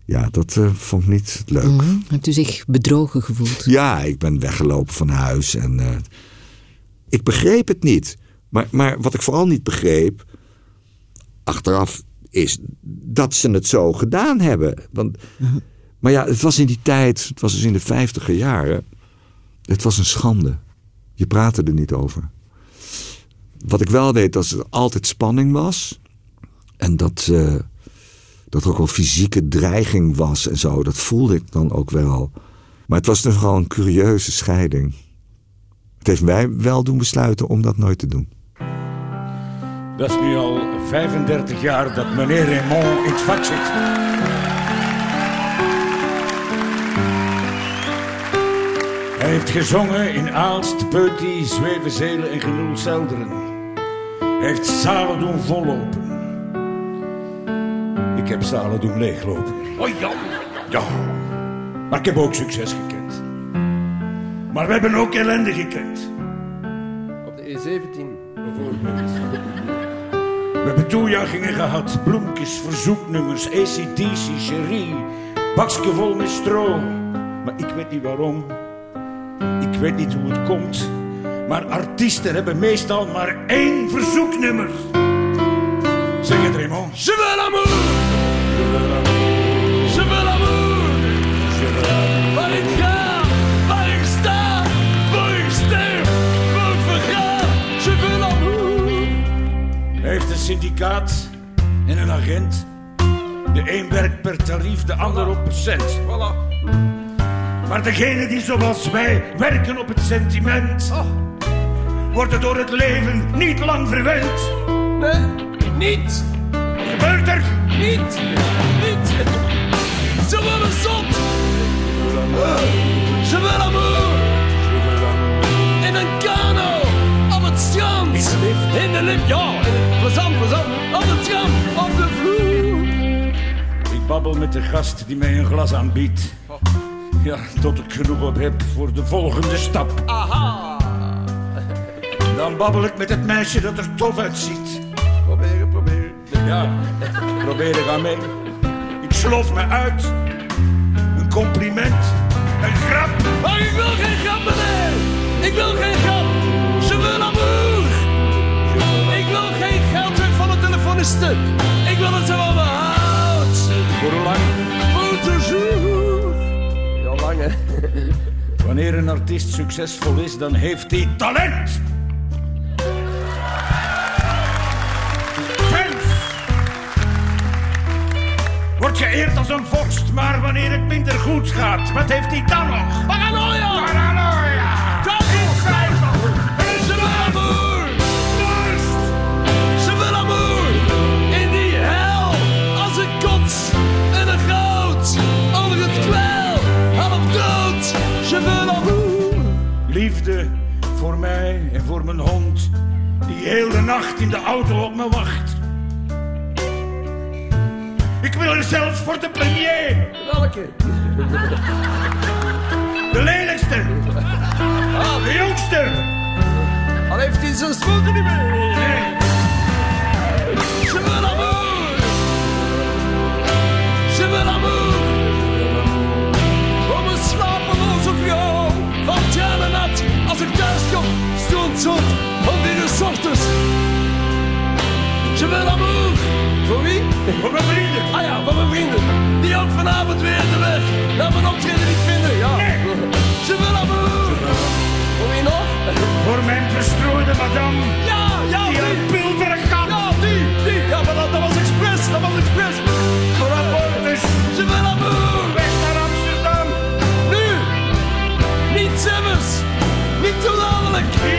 Ja, dat eh, vond ik niet leuk. Mhm. Hebt u zich bedrogen gevoeld? Ja, ik ben weggelopen van huis en eh, ik begreep het niet. Maar, maar wat ik vooral niet begreep, achteraf, is dat ze het zo gedaan hebben. Want, Maar ja, het was in die tijd, het was dus in de vijftiger jaren, het was een schande. Je praatte er niet over. Wat ik wel weet, dat er altijd spanning was. En dat, eh, dat er ook wel fysieke dreiging was en zo. Dat voelde ik dan ook wel. Maar het was dus gewoon een curieuze scheiding. Het heeft mij wel doen besluiten om dat nooit te doen. Dat is nu al 35 jaar dat meneer Raymond in het vak zit. Heeft gezongen in Aalst, Peuty, Zwevenzelen en Genoel Zelderen. Hij heeft zalen doen vollopen. Ik heb zalen doen leeglopen. Oh Jan. Ja, maar ik heb ook succes gekend. Maar we hebben ook ellende gekend. Op de E17 bijvoorbeeld. We hebben toejuichingen gehad, bloemkes, verzoeknummers, ACDC, Cherie, bakje vol met stro. Maar ik weet niet waarom, ik weet niet hoe het komt, maar artiesten hebben meestal maar één verzoeknummer. Zeg het, Raymond. Je veux l'amour. Je veux l'amour. Waar ik ga, waar ik sta, waar ik sterf, waar ik verga. Je veux l'amour. Hij heeft een syndicaat en een agent. De een werkt per tarief, de ander op cent. Voilà. Maar degene die zoals wij werken op het sentiment, worden door het leven niet lang verwend. Nee, niet. Gebeurt er? Niet. Niet. Ze willen zot. Je veux l'amour. In een kano. Op het strand. In de lift. Ja, plezant, plezant. Op het strand. Op de vloer. Ik babbel met de gast die mij een glas aanbiedt. Ja, tot ik genoeg op heb voor de volgende stap. Aha. Dan babbel ik met het meisje dat er tof uitziet. Proberen, proberen. Ja, probeer er aan mee. Ik slof me uit. Een compliment. Een grap. Maar ik wil geen grap, meneer. Ik wil geen grap. Je veux l'amour. Ik wil geen geld terug van de telefoniste. Ik wil ze van me houdt. Voor lang? Voor toujours. [laughs] Wanneer een artiest succesvol is, dan heeft hij talent. Wordt geëerd als een vorst, maar wanneer het minder goed gaat, wat heeft hij dan nog? Je veux l'amour. Liefde voor mij en voor mijn hond, die heel de nacht in de auto op me wacht. Ik wil er zelfs voor de premier, Welke? de lelijkste, de jongste. Al heeft hij zijn schoenen niet meer. Nee, Je veux l'amour. Je veux l'amour. Als ik thuis kom, stond zot. Om weer een ochtends. Je veux l'amour. Voor wie? voor mijn vrienden. Ah ja, van mijn vrienden. Die ook vanavond weer de weg naar mijn optreden niet vinden. Ja. Je veux l'amour. Voor wie nog? Voor mijn verstrooide madame, Ja, ja, die die. een pulverig gat. Ja, die, die. Ja, maar dat, dat was expres. Dat was expres. Voor abortus, Je veux l'amour. Te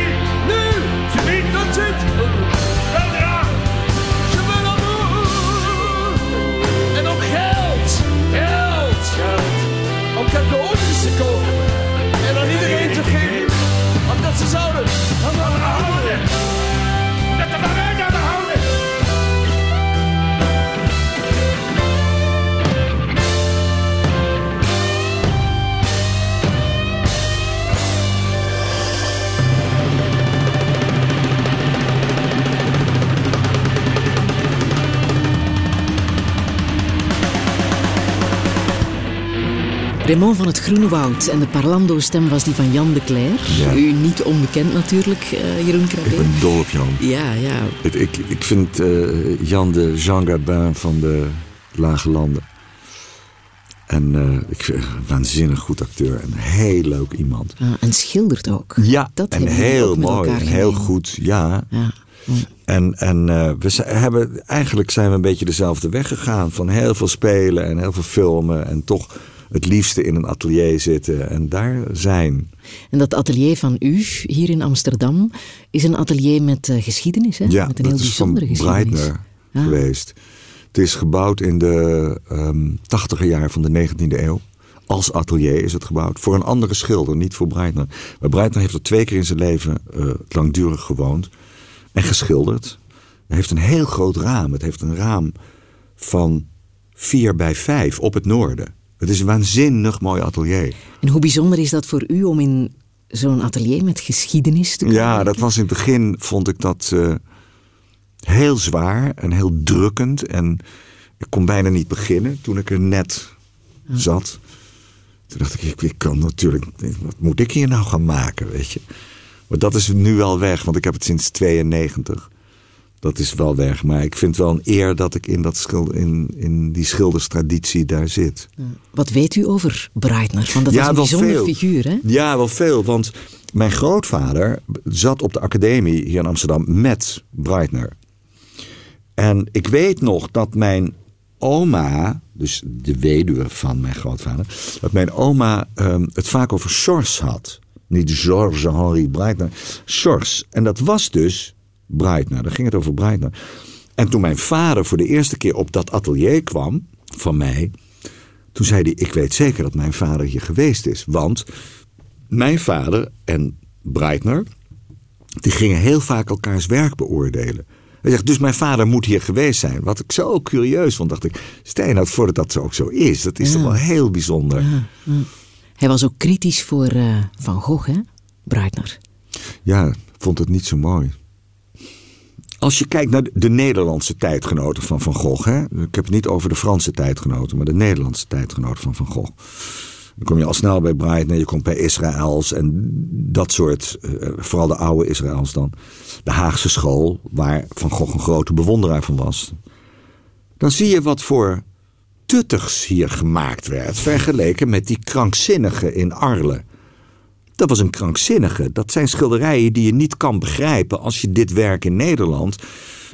Raymond van het Groene Woud en de parlando-stem was die van Jan de Cler. Ja. U niet onbekend natuurlijk, eh, Jeroen Krabbe. Ik ben dol op Jan. Ja, ja. Ik, ik, ik vind eh, Jan de Jean Gabin van de Lage Landen. En eh, ik vind een waanzinnig goed acteur. En heel leuk iemand. Ah, en schildert ook. Ja, dat en heel mooi. En heel goed, ja. Ja. En, en we hebben, eigenlijk zijn we een beetje dezelfde weg gegaan. Van heel veel spelen en heel veel filmen. En toch het liefste in een atelier zitten en daar zijn. En dat atelier van u hier in Amsterdam is een atelier met eh, geschiedenis, hè? Ja, met een heel dat is van bijzondere geschiedenis. Breitner Ah. geweest. Het is gebouwd in de ehm tachtiger jaar van de 19e eeuw. als atelier is het gebouwd. Voor een andere schilder, niet voor Breitner. Maar Breitner heeft er twee keer in zijn leven uh, langdurig gewoond. En geschilderd. Hij heeft een heel groot raam. Het heeft een raam van 4 bij 5 op het noorden. Het is een waanzinnig mooi atelier. En hoe bijzonder is dat voor u om in zo'n atelier met geschiedenis te komen? Ja, dat was in het begin, vond ik dat uh, heel zwaar en heel drukkend. En ik kon bijna niet beginnen toen ik er net zat. Toen dacht ik, ik, ik kan natuurlijk, wat moet ik hier nou gaan maken, weet je? Maar dat is nu wel weg, want ik heb het sinds 92. Dat is wel weg, maar ik vind wel een eer dat ik in, dat schilder, in, in die schilderstraditie daar zit. Wat weet u over Breitner? Want dat is een bijzonder veel. figuur, hè? Ja, wel veel, want mijn grootvader zat op de academie hier in Amsterdam met Breitner. En ik weet nog dat mijn oma, dus de weduwe van mijn grootvader, dat mijn oma um, het vaak over Sors had. Niet Georges Henri Breitner, Sors. En dat was dus Breitner. Daar ging het over Breitner. En toen mijn vader voor de eerste keer op dat atelier kwam van mij, toen zei hij: Ik weet zeker dat mijn vader hier geweest is. Want mijn vader en Breitner, die gingen heel vaak elkaars werk beoordelen. Hij zegt, dus mijn vader moet hier geweest zijn. Wat ik zo curieus vond, dacht ik, stel nou voor dat dat ook zo is. Dat is Ja. toch wel heel bijzonder. Ja, ja. Hij was ook kritisch voor eh, Van Gogh, hè? Breitner. Ja, vond het niet zo mooi. Als je kijkt naar de- de Nederlandse tijdgenoten van Van Gogh. Hè? Ik heb het niet over de Franse tijdgenoten, maar de Nederlandse tijdgenoten van Van Gogh. Dan kom je al snel bij Breitner, je komt bij Israëls en dat soort, eh, vooral de oude Israëls dan. De Haagse school, waar Van Gogh een grote bewonderaar van was. Dan zie je wat voor tuttigs hier gemaakt werd, vergeleken met die krankzinnige in Arles. Dat was een krankzinnige. Dat zijn schilderijen die je niet kan begrijpen als je dit werk in Nederland.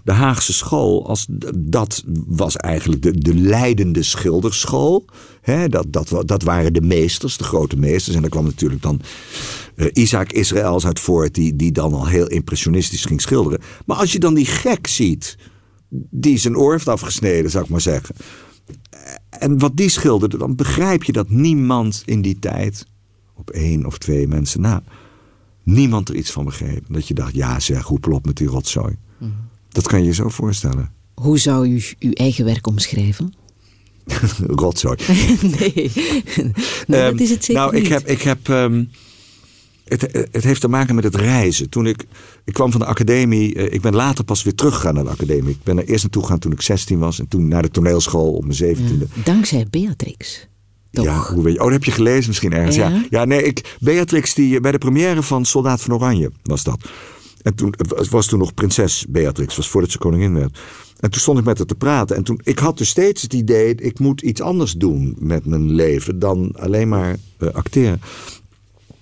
De Haagse school, als, dat was eigenlijk de, de leidende schilderschool. Dat, dat, dat waren de meesters, de grote meesters. En daar kwam natuurlijk dan eh, Isaac Israëls uit voort, die, die dan al heel impressionistisch ging schilderen. Maar als je dan die gek ziet, die zijn oor heeft afgesneden, zou ik maar zeggen. En wat die schilderde, dan begrijp je dat niemand in die tijd, op één of twee mensen na, niemand er iets van begreep. Dat je dacht, ja zeg, hoepel op met die rotzooi. Dat kan je je zo voorstellen. Hoe zou u uw eigen werk omschrijven? [laughs] rotzooi. [laughs] nee, [laughs] nee Ehm, dat is het zeker nou, ik niet. heb, ik heb ehm, het, het heeft te maken met het reizen. Toen ik, ik kwam van de academie, eh, ik ben later pas weer teruggegaan naar de academie. Ik ben er eerst naartoe gegaan toen ik 16 was en toen naar de toneelschool op mijn 17e. Dankzij Beatrix. Toch? Ja, hoe weet je? Oh, dat heb je gelezen misschien ergens. Ja, Ja. ja. nee, ik, Beatrix, die, eh, bij de première van Soldaat van Oranje was dat. En toen het was toen nog prinses Beatrix, was voordat ze koningin werd. En toen stond ik met haar te praten. En toen, ik had dus steeds het idee, ik moet iets anders doen met mijn leven dan alleen maar eh, acteren.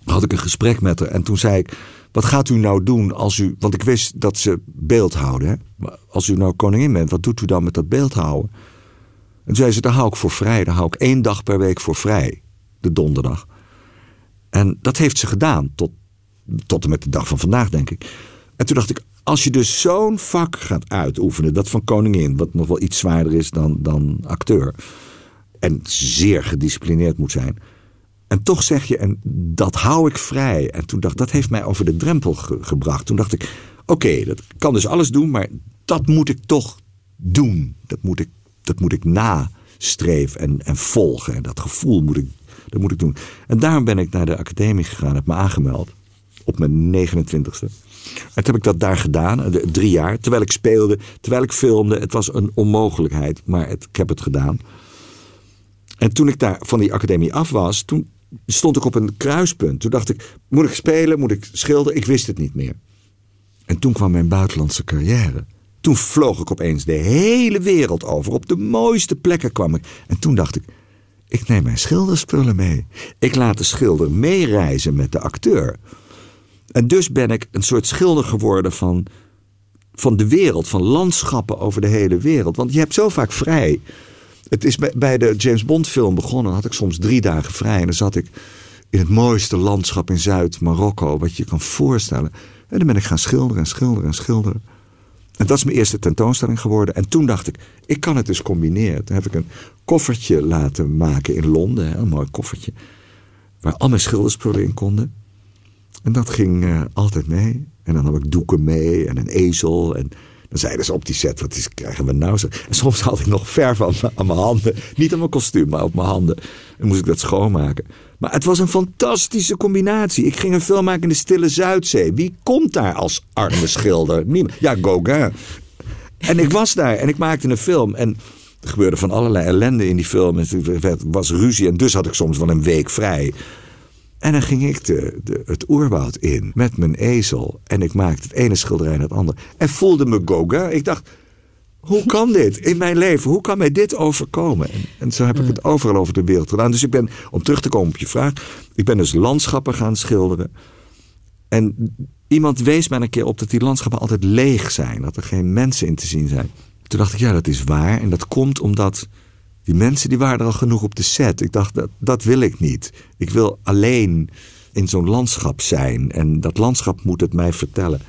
Had ik een gesprek met haar en toen zei ik, wat gaat u nou doen als u, want ik wist dat ze beeld houden. Hè? Als u nou koningin bent, wat doet u dan met dat beeld houden? En toen zei ze, daar hou ik voor vrij. Daar hou ik één dag per week voor vrij. De donderdag. En dat heeft ze gedaan. Tot, tot en met de dag van vandaag, denk ik. En toen dacht ik, als je dus zo'n vak gaat uitoefenen. Dat van koningin. Wat nog wel iets zwaarder is dan, dan acteur. En zeer gedisciplineerd moet zijn. En toch zeg je, en dat hou ik vrij. En toen dacht dat heeft mij over de drempel ge- gebracht. Toen dacht ik, oké, dat kan dus alles doen, maar dat moet ik toch doen. Dat moet ik, dat moet ik nastreven en, en volgen. En dat gevoel moet ik, dat moet ik doen. En daarom ben ik naar de academie gegaan, heb me aangemeld. Op mijn 29ste. En toen heb ik dat daar gedaan, de- drie jaar. Terwijl ik speelde, terwijl ik filmde. Het was een onmogelijkheid, maar ik heb het gedaan. En toen ik daar van die academie af was, toen stond ik op een kruispunt. Toen dacht ik, moet ik spelen, moet ik schilderen? Ik wist het niet meer. En toen kwam mijn buitenlandse carrière. Toen vloog ik opeens de hele wereld over. Op de mooiste plekken kwam ik. En toen dacht ik, ik neem mijn schilderspullen mee. Ik laat de schilder meereizen met de acteur. En dus ben ik een soort schilder geworden van, van de wereld, van landschappen over de hele wereld. Want je hebt zo vaak vrij. Het is bij, de James Bond film begonnen. Had ik soms drie dagen vrij. En dan zat ik in het mooiste landschap in Zuid-Marokko. Wat je kan voorstellen. En dan ben ik gaan schilderen en schilderen en schilderen. En dat is mijn eerste tentoonstelling geworden. En toen dacht ik, ik kan het dus combineren. Toen heb ik een koffertje laten maken in Londen. Een mooi koffertje. Waar al mijn schilderspullen in konden. En dat ging uh, altijd mee. En dan had ik doeken mee en een ezel. En dan zeiden ze op die set, wat is, krijgen we nou? En soms had ik nog verf [laughs] aan, mijn handen. Niet aan mijn kostuum, maar op mijn handen. En moest ik dat schoonmaken. Maar het was een fantastische combinatie. Ik ging een film maken in de Stille Zuidzee. Wie komt daar als arme schilder? [laughs] Niemand. Ja, Gauguin. En ik was daar en ik maakte een film. En er gebeurde van allerlei ellende in die film. Er was ruzie en dus had ik soms wel een week vrij. En dan ging ik de, het oerwoud in met mijn ezel. En ik maakte het ene schilderij naar het andere. En voelde me Gauguin. Ik dacht, hoe kan dit in mijn leven? Hoe kan mij dit overkomen? En, en zo heb ik het overal over de wereld gedaan. Dus ik ben, om terug te komen op je vraag, ik ben dus landschappen gaan schilderen. En iemand wees mij een keer op dat die landschappen altijd leeg zijn. Dat er geen mensen in te zien zijn. Toen dacht ik, ja, dat is waar. En dat komt omdat die mensen die waren er al genoeg op de set. Ik dacht, dat, dat wil ik niet. Ik wil alleen in zo'n landschap zijn. En dat landschap moet het mij vertellen.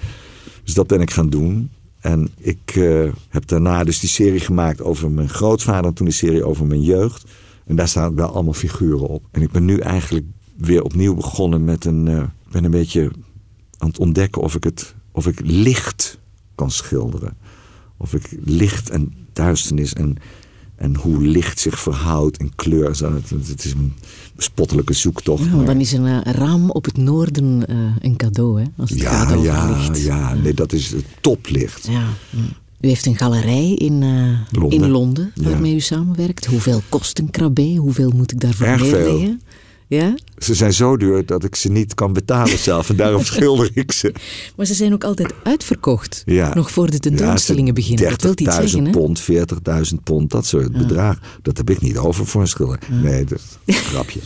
Dus dat ben ik gaan doen. En ik uh, heb daarna dus die serie gemaakt over mijn grootvader. En toen die serie over mijn jeugd. En daar staan wel allemaal figuren op. En ik ben nu eigenlijk weer opnieuw begonnen met een... Uh, ben een beetje aan het ontdekken of ik, het, of ik licht kan schilderen. Of ik licht en duisternis en en hoe licht zich verhoudt en kleur. Het, het is een bespottelijke zoektocht. Ja, dan is een uh, raam op het noorden uh, een cadeau, hè? Als het ja, gaat over ja, licht. ja, nee, dat is het toplicht. Ja. U heeft een galerij in, uh, Londen. in Londen waarmee Ja. u samenwerkt. Hoeveel kost een krabbe? Hoeveel moet ik daarvoor Erg veel. neerleggen? Ja? Ze zijn zo duur dat ik ze niet kan betalen zelf. En daarom [laughs] schilder ik ze. Maar ze zijn ook altijd uitverkocht. Ja. Nog voor de tentoonstellingen Ja, beginnen. Dat wil iets 30.000 zeggen, pond, 40.000 pond, dat soort bedragen. Dat heb ik niet over voor een schilder. Nee, dat is een [laughs] grapje.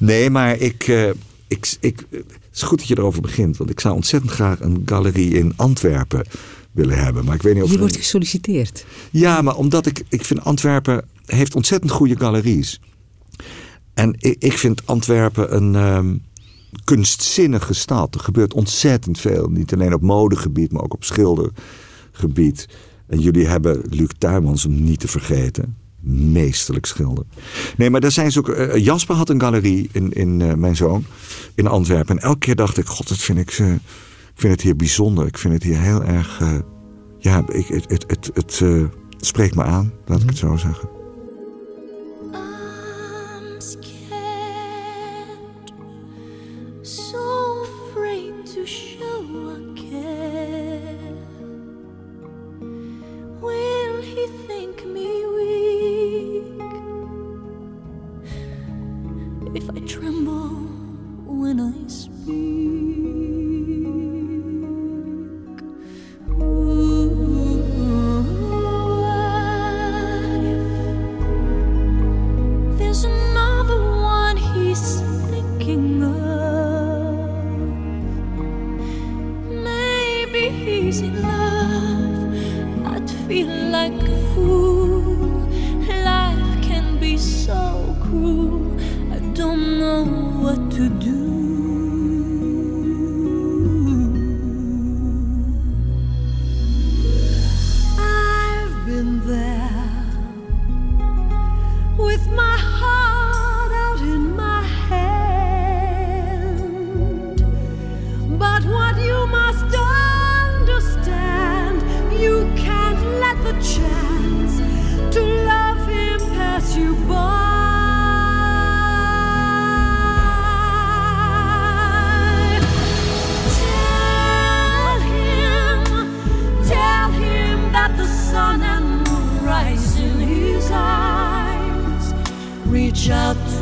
Nee, maar ik, eh, ik, ik, het is goed dat je erover begint. Want ik zou ontzettend graag een galerie in Antwerpen willen hebben. Maar ik weet niet of er- wordt gesolliciteerd. Ja, maar omdat ik, ik vind Antwerpen heeft ontzettend goede galeries. En ik, ik vind Antwerpen een ehm, kunstzinnige stad. Er gebeurt ontzettend veel. Niet alleen op modegebied, maar ook op schildergebied. En jullie hebben Luc Tuymans, om niet te vergeten. Meesterlijk schilder. Nee, maar daar zijn ze ook. eh, Jasper had een galerie in, in eh, mijn zoon in Antwerpen. En elke keer dacht ik: God, dat vind ik, eh, ik vind het hier bijzonder. Ik vind het hier heel erg. eh, ja, ik, het, het, het, het eh, spreekt me aan, laat ik het zo zeggen. With my Reach out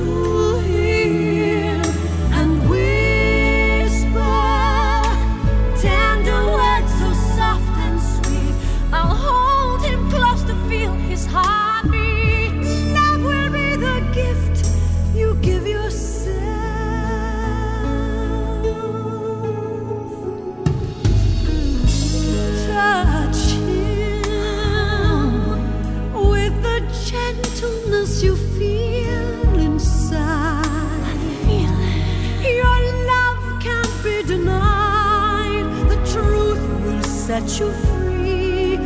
set you free.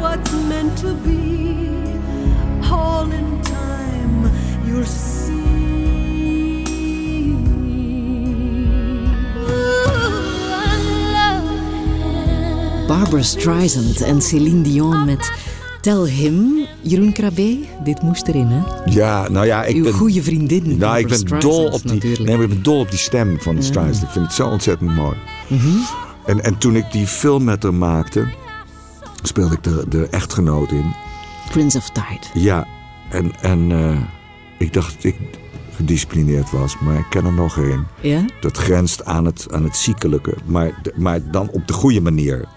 what's meant to be. All in time, you'll see. Barbara Streisand en Céline Dion met Tell Him. Jeroen Krabbe, dit moest erin, hè? Ja, nou ja, ik Uw ben... goede vriendin. Nou, ik ben Streisand, dol op die, natuurlijk. nee, maar ik ben dol op die stem van de Streisand. Ik vind het zo ontzettend mooi. Mhm. En, en toen ik die film met haar maakte, speelde ik de, de echtgenoot in. Prince of Tide. Ja, en, en eh, ik dacht dat ik gedisciplineerd was, maar ik ken er nog een. Ja? Dat grenst aan het, aan het ziekelijke, maar, maar dan op de goede manier.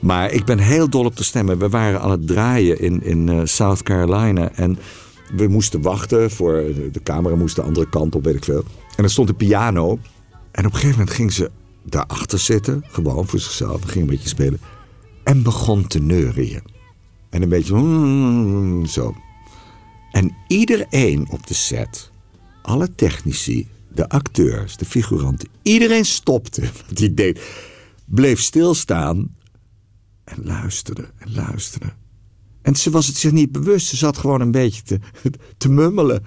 Maar ik ben heel dol op de stemmen. We waren aan het draaien in, in eh, South Carolina. En we moesten wachten voor... De, de camera moest de andere kant op, weet ik veel. En er stond een piano. En op een gegeven moment ging ze daarachter zitten. Gewoon voor zichzelf. Ging een beetje spelen. En begon te neurien. En een beetje mm, zo. En iedereen op de set, alle technici, de acteurs, de figuranten, iedereen stopte [laughs] wat hij deed. Bleef stilstaan en luisterde en luisterde. En ze was het zich niet bewust. Ze zat gewoon een beetje te, [laughs] te mummelen.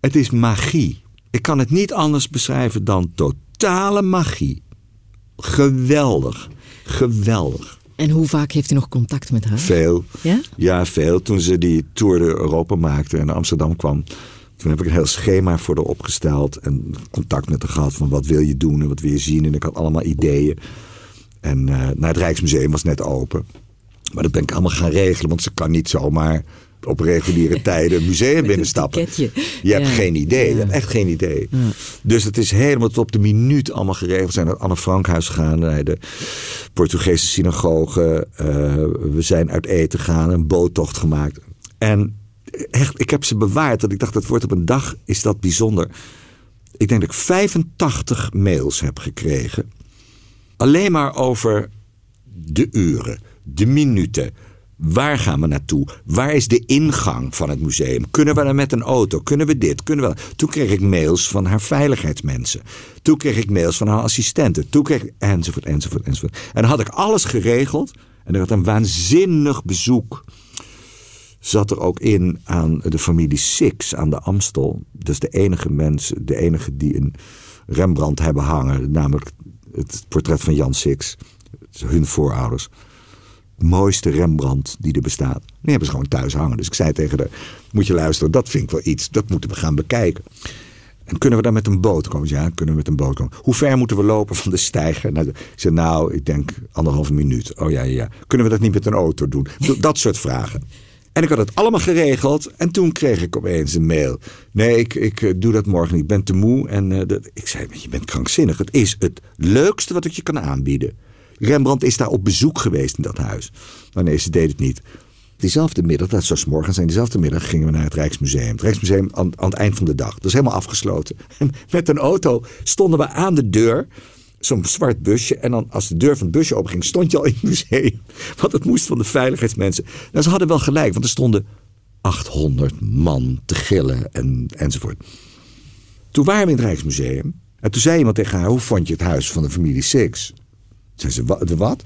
Het is magie. Ik kan het niet anders beschrijven dan totale magie. Geweldig. Geweldig. En hoe vaak heeft u nog contact met haar? Veel. Ja? Ja, veel. Toen ze die Tour de Europa maakte en naar Amsterdam kwam... toen heb ik een heel schema voor haar opgesteld... en contact met haar gehad van wat wil je doen en wat wil je zien. En ik had allemaal ideeën. En eh nou, het Rijksmuseum was net open. Maar dat ben ik allemaal gaan regelen... want ze kan niet zomaar op reguliere [laughs] tijden een museum binnenstappen. Je hebt Ja. geen idee. Je hebt echt geen idee. Dus het is helemaal tot op de minuut allemaal geregeld. We zijn naar het Anne Frankhuis gegaan, naar de Portugese synagoge. Eh, we zijn uit eten gegaan, een boottocht gemaakt. En echt, ik heb ze bewaard. Dat ik dacht, dat wordt op een dag, is dat bijzonder. Ik denk dat ik 85 mails heb gekregen. Alleen maar over de uren, de minuten. Waar gaan we naartoe? Waar is de ingang van het museum? Kunnen we er met een auto? Kunnen we dit? Kunnen we? Toen kreeg ik mails van haar veiligheidsmensen. Toen kreeg ik mails van haar assistenten. Toen kreeg ik enzovoort, enzovoort, enzovoort. En dan had ik alles geregeld. En er had een waanzinnig bezoek. Zat er ook in aan de familie Six aan de Amstel. Dus de enige mensen, de enige die een Rembrandt hebben hangen. Namelijk het portret van Jan Six. Hun voorouders mooiste Rembrandt die er bestaat. Die hebben ze gewoon thuis hangen. Dus ik zei tegen haar, moet je luisteren, dat vind ik wel iets. Dat moeten we gaan bekijken. En kunnen we dan met een boot komen? Ja, kunnen we met een boot komen. Hoe ver moeten we lopen van de steiger? Nou, ik zei, nou, ik denk anderhalve minuut. Oh ja, ja, ja. Kunnen we dat niet met een auto doen? Dat soort vragen. En ik had het allemaal geregeld. En toen kreeg ik opeens een mail. Nee, ik, ik eh, doe dat morgen niet. Ik ben te moe. En eh, ik zei, je bent krankzinnig. Het is het leukste wat ik je kan aanbieden. Rembrandt is daar op bezoek geweest in dat huis. Maar nee, ze deed het niet. Diezelfde middag, dat zou 's morgens zijn, diezelfde middag gingen we naar het Rijksmuseum. Het Rijksmuseum aan, aan het eind van de dag. Dat is helemaal afgesloten. En [laughs] met een auto stonden we aan de deur. Zo'n zwart busje. En dan als de deur van het busje openging, stond je al in het museum. [laughs] Want het moest van de veiligheidsmensen. Nou, ze hadden wel gelijk, want er stonden 800 man te gillen en, enzovoort. Toen waren we in het Rijksmuseum. En toen zei iemand tegen haar, hoe vond je het huis van de familie Six? Zei ze, "Wa- de wat?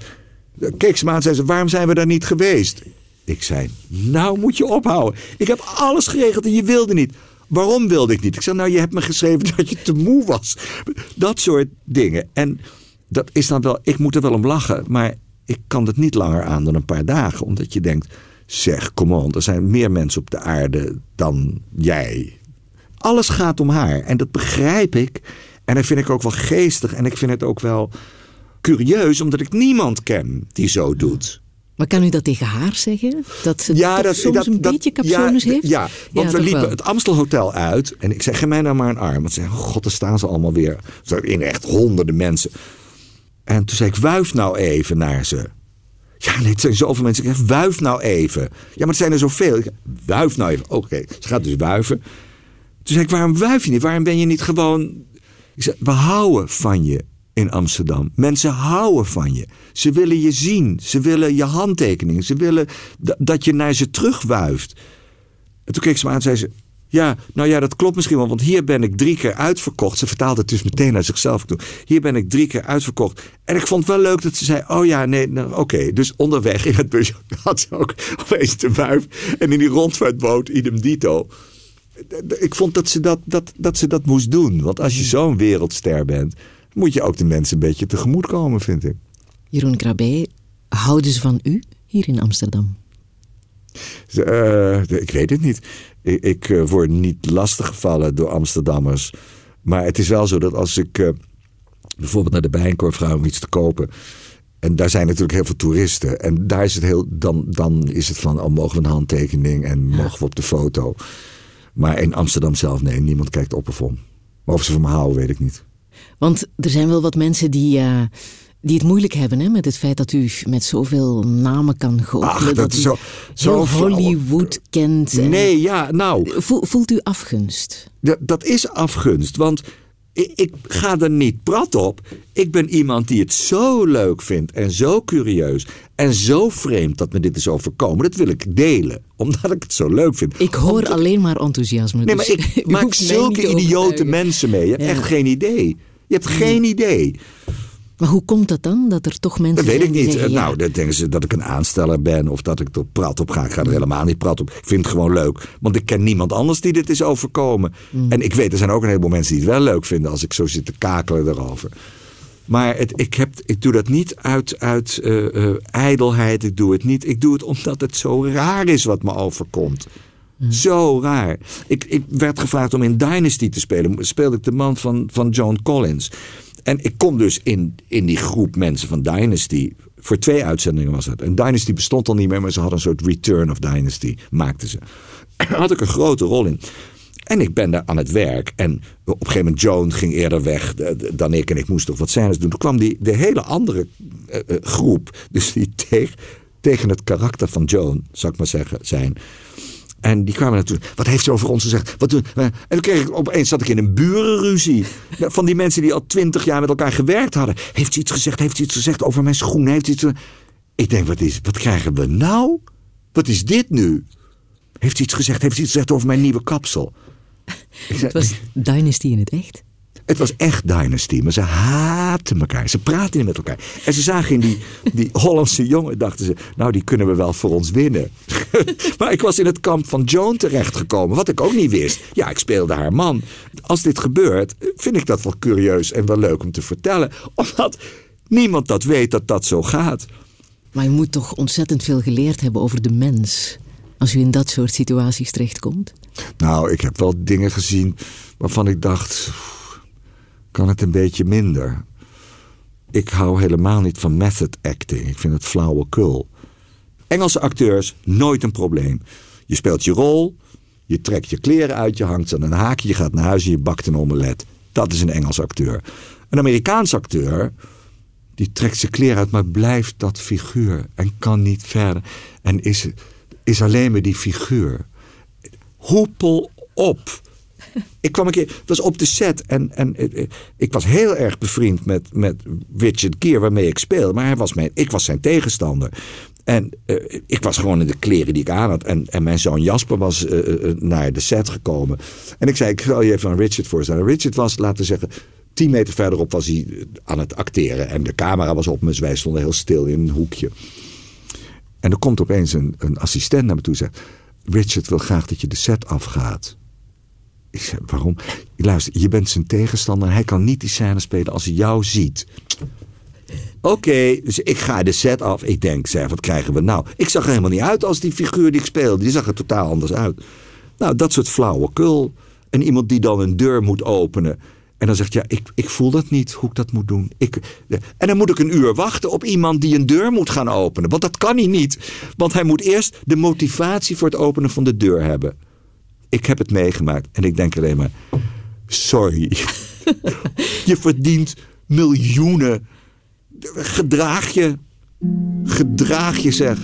Keek ze aan zei ze, waarom zijn we daar niet geweest? Ik zei, nou moet je ophouden. Ik heb alles geregeld en je wilde niet. Waarom wilde ik niet? Ik zei, nou je hebt me geschreven dat je te moe was. Dat soort dingen. En dat is dan wel, ik moet er wel om lachen. Maar ik kan het niet langer aan dan een paar dagen. Omdat je denkt, zeg, kom on. Er zijn meer mensen op de aarde dan jij. Alles gaat om haar. En dat begrijp ik. En dat vind ik ook wel geestig. En ik vind het ook wel curieus, omdat ik niemand ken die zo doet. Maar kan u dat tegen haar zeggen? Dat ze Ja, dat, soms dat, een dat- beetje capsones ja, heeft? Ja, want we liepen wel. het Amstelhotel uit. En ik zei, geef mij nou maar een arm. Want ze zei, oh god, daar staan ze allemaal weer. Zo In echt honderden mensen. En toen zei ik, wuif nou even naar ze. Ja, nee, het zijn zoveel mensen. Ik zeg, wuif nou even. Ja, maar het zijn er zoveel. Ik zeg, wuif nou even. Oké, ze gaat dus wuiven. Toen zei ik, waarom wuif je niet? Waarom ben je niet gewoon... Ik zei, we houden van je in Amsterdam. Mensen houden van je. Ze willen je zien. Ze willen je handtekening. Ze willen da- dat je naar ze terugwuift. En toen keek ze me aan en zei ze... Ja, nou ja, dat klopt misschien wel. Want hier ben ik drie keer uitverkocht. Ze vertaalde het dus meteen naar zichzelf. Hier ben ik drie keer uitverkocht. En ik vond het wel leuk dat ze zei: Oh ja, nee, nou, oké. Dus onderweg in het busje had ze ook [laughs] opeens de wuif. En in die rondvaartboot, idem dito. Ik vond dat ze dat, dat, dat ze dat moest doen. Want als je zo'n wereldster bent, moet je ook de mensen een beetje tegemoet komen, vind ik. Jeroen Krabbe, houden ze van u hier in Amsterdam? Uh, ik weet het niet. Ik, ik uh, word niet lastiggevallen door Amsterdammers. Maar het is wel zo dat als ik uh, bijvoorbeeld naar de Bijenkorf ga om iets te kopen. En daar zijn natuurlijk heel veel toeristen. En daar is het heel, dan, dan is het van, oh, mogen we een handtekening en mogen we op de foto. Maar in Amsterdam zelf, nee, niemand kijkt op of om. Maar of ze van me houden, weet ik niet. Want er zijn wel wat mensen die, uh, die het moeilijk hebben hè, met het feit dat u met zoveel namen kan goochelen. Dat, dat is zo, zo Hollywood kent. En... Nee, ja, nou. Voelt u afgunst? Dat, dat is afgunst, want ik, ga er niet prat op. Ik ben iemand die het zo leuk vindt en zo curieus en zo vreemd dat me dit is overkomen. Dat wil ik delen, omdat ik het zo leuk vind. Ik hoor omdat... alleen maar enthousiasme. Nee, maar dus ik [laughs] maak zulke idiote mensen mee. Je hebt ja. echt geen idee. Je hebt geen idee. Maar hoe komt dat dan? Dat er toch mensen Dat weet ik niet. Zeggen, ja. Nou, dan denken ze dat ik een aansteller ben of dat ik er prat op ga. Ik ga er helemaal niet prat op. Ik vind het gewoon leuk. Want ik ken niemand anders die dit is overkomen. Mm. En ik weet, er zijn ook een heleboel mensen die het wel leuk vinden als ik zo zit te kakelen erover. Maar het, ik, heb, ik doe dat niet uit, uit uh, uh, ijdelheid. Ik doe het niet. Ik doe het omdat het zo raar is wat me overkomt. Mm. Zo raar. Ik, ik werd gevraagd om in Dynasty te spelen. Speelde ik de man van, van John Collins. En ik kom dus in, in die groep mensen van Dynasty. Voor twee uitzendingen was het. En Dynasty bestond al niet meer, maar ze hadden een soort Return of Dynasty. Maakten ze. Daar [clears throat] had ik een grote rol in. En ik ben daar aan het werk. En op een gegeven moment, Joan ging eerder weg dan ik. En ik moest toch wat scènes doen. Toen kwam die, de hele andere uh, uh, groep. Dus die [laughs] tegen, tegen het karakter van Joan, zou ik maar zeggen, zijn. En die kwamen naartoe. Wat heeft ze over ons gezegd? Wat doen? En toen kreeg ik opeens zat ik in een burenruzie. Van die mensen die al twintig jaar met elkaar gewerkt hadden. Heeft ze iets gezegd? Heeft ze iets gezegd over mijn schoenen? Heeft ze iets... Ik denk, wat, is, wat krijgen we nou? Wat is dit nu? Heeft ze iets gezegd? Heeft ze iets gezegd over mijn nieuwe kapsel? Het was Dynasty in het echt? Het was echt Dynasty, maar ze haatten elkaar. Ze praten niet met elkaar. En ze zagen in die, die Hollandse jongen, dachten ze, nou die kunnen we wel voor ons winnen. [laughs] maar ik was in het kamp van Joan terechtgekomen, wat ik ook niet wist. Ja, ik speelde haar man. Als dit gebeurt, vind ik dat wel curieus en wel leuk om te vertellen. Omdat niemand dat weet dat dat zo gaat. Maar je moet toch ontzettend veel geleerd hebben over de mens als u in dat soort situaties terechtkomt? Nou, ik heb wel dingen gezien waarvan ik dacht, kan het een beetje minder. Ik hou helemaal niet van method acting. Ik vind het flauwekul. Engelse acteurs, nooit een probleem. Je speelt je rol, je trekt je kleren uit, je hangt ze aan een haakje, je gaat naar huis en je bakt een omelet. Dat is een Engels acteur. Een Amerikaans acteur, die trekt zijn kleren uit, maar blijft dat figuur en kan niet verder. En is, is alleen maar die figuur. Hoepel op. Ik kwam een keer, was op de set en, en ik was heel erg bevriend met, met Richard Gere waarmee ik speel. Maar hij was mijn, ik was zijn tegenstander. En uh, ik was gewoon in de kleren die ik aan had. En, en mijn zoon Jasper was naar de set gekomen. En ik zei, ik zal je even aan Richard voorstellen. Richard was, laten zeggen, tien meter verderop was hij aan het acteren. En de camera was op me, dus wij stonden heel stil in een hoekje. En er komt opeens een, een assistent naar me toe en zegt... Richard wil graag dat je de set afgaat. Ik zei, waarom? Luister, je bent zijn tegenstander. Hij kan niet die scène spelen als hij jou ziet. Oké, dus ik ga de set af. Ik denk, zeg, wat krijgen we nou? Ik zag er helemaal niet uit als die figuur die ik speelde. Die zag er totaal anders uit. Nou, dat soort flauwekul. En iemand die dan een deur moet openen. En dan zegt, ja, ik, ik voel dat niet, hoe ik dat moet doen. Ik, en dan moet ik een uur wachten op iemand die een deur moet gaan openen. Want dat kan hij niet. Want hij moet eerst de motivatie voor het openen van de deur hebben. Ik heb het meegemaakt en ik denk alleen maar... Sorry. [laughs] je verdient miljoenen. Gedraag je. Gedraag je, zeg.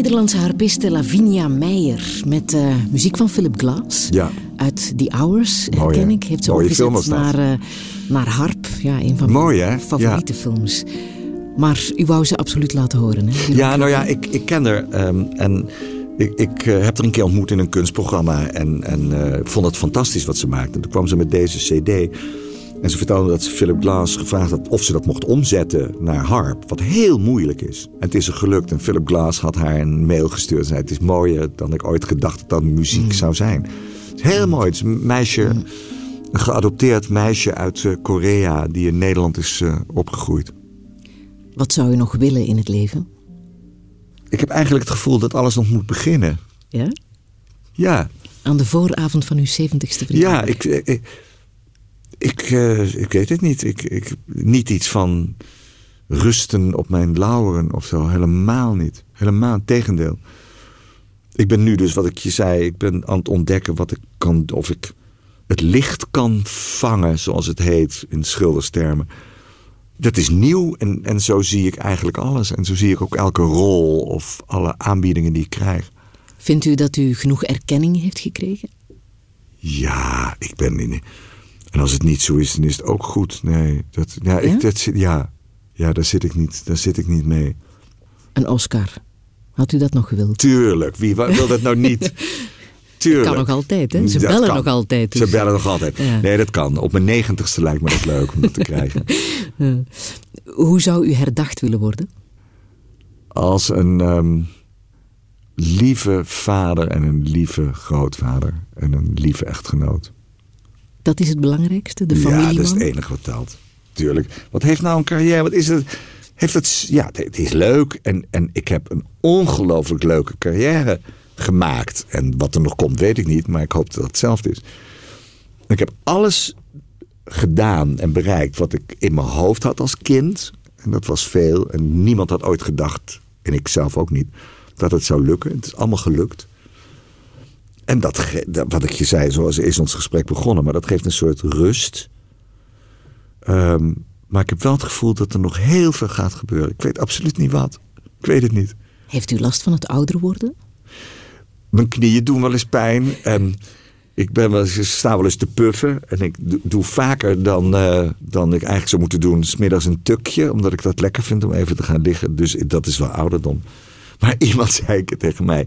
Nederlandse harpiste Lavinia Meijer met uh, muziek van Philip Glass. Ja. Uit The Hours, Mooi, hè? ik. Heeft ze opgezet naar, uh, naar harp. Ja, een van Mooi, hè? mijn favoriete films. Maar u wou ze absoluut laten horen, hè? Ja, nou ja, ik, ik ken haar. ehm, en ik, ik eh, heb haar een keer ontmoet in een kunstprogramma. En, en eh, vond het fantastisch wat ze maakte. Toen kwam ze met deze cd. En ze vertelde dat ze Philip Glass gevraagd had of ze dat mocht omzetten naar harp. Wat heel moeilijk is. En het is er gelukt. En Philip Glass had haar een mail gestuurd. En zei, het is mooier dan ik ooit gedacht dat dat muziek zou zijn. Het is heel mooi. Het is een meisje, een geadopteerd meisje uit eh, Korea... die in Nederland is eh, opgegroeid. Wat zou u nog willen in het leven? Ik heb eigenlijk het gevoel dat alles nog moet beginnen. Ja? Ja, Aan de vooravond van uw 70ste verjaardag. Ja, ik, ik, ik, eh, ik weet het niet. Ik, ik, niet iets van rusten op mijn lauweren of zo. Helemaal niet. Helemaal tegendeel. Ik ben nu dus, wat ik je zei, ik ben aan het ontdekken wat ik kan, of ik het licht kan vangen, zoals het heet in schilderstermen. Dat is nieuw en, en zo zie ik eigenlijk alles. En zo zie ik ook elke rol of alle aanbiedingen die ik krijg. Vindt u dat u genoeg erkenning heeft gekregen? Ja, ik ben in. En als het niet zo is, dan is het ook goed. Nee, dat, ja, Ja? Ik, dat, ja, ja daar, zit ik niet, daar zit ik niet mee. Een Oscar. Had u dat nog gewild? Tuurlijk, wie wil dat nou niet? [laughs] Tuurlijk. Kan nog altijd, hè? Ze Dat bellen kan. nog altijd. dus. Ze bellen nog altijd. Ja. Nee, dat kan. Op mijn negentigste lijkt me dat leuk om dat te krijgen. [laughs] Hoe zou u herdacht willen worden? Als een ehm, lieve vader en een lieve grootvader. En een lieve echtgenoot. Dat is het belangrijkste, de Ja, familieman? dat is het enige wat telt. Tuurlijk. Wat heeft nou een carrière? Wat is het? Heeft het ja, het- het is leuk. En, en ik heb een ongelooflijk leuke carrière gemaakt. En wat er nog komt, weet ik niet. Maar ik hoop dat het hetzelfde is. Ik heb alles gedaan en bereikt wat ik in mijn hoofd had als kind. En dat was veel. En niemand had ooit gedacht, en ik zelf ook niet, dat het zou lukken. Het is allemaal gelukt. En dat, wat ik je zei, zoals is ons gesprek begonnen, maar dat geeft een soort rust. Ehm, maar ik heb wel het gevoel dat er nog heel veel gaat gebeuren. Ik weet absoluut niet wat. Ik weet het niet. Heeft u last van het ouder worden? Mijn knieën doen wel eens pijn. En ik ben wel eens, sta wel eens te puffen. En ik do- doe vaker dan, eh, dan ik eigenlijk zou moeten doen. Smiddags een tukje, omdat ik dat lekker vind om even te gaan liggen. Dus dat is wel ouderdom. Maar [laughs] iemand zei tegen mij.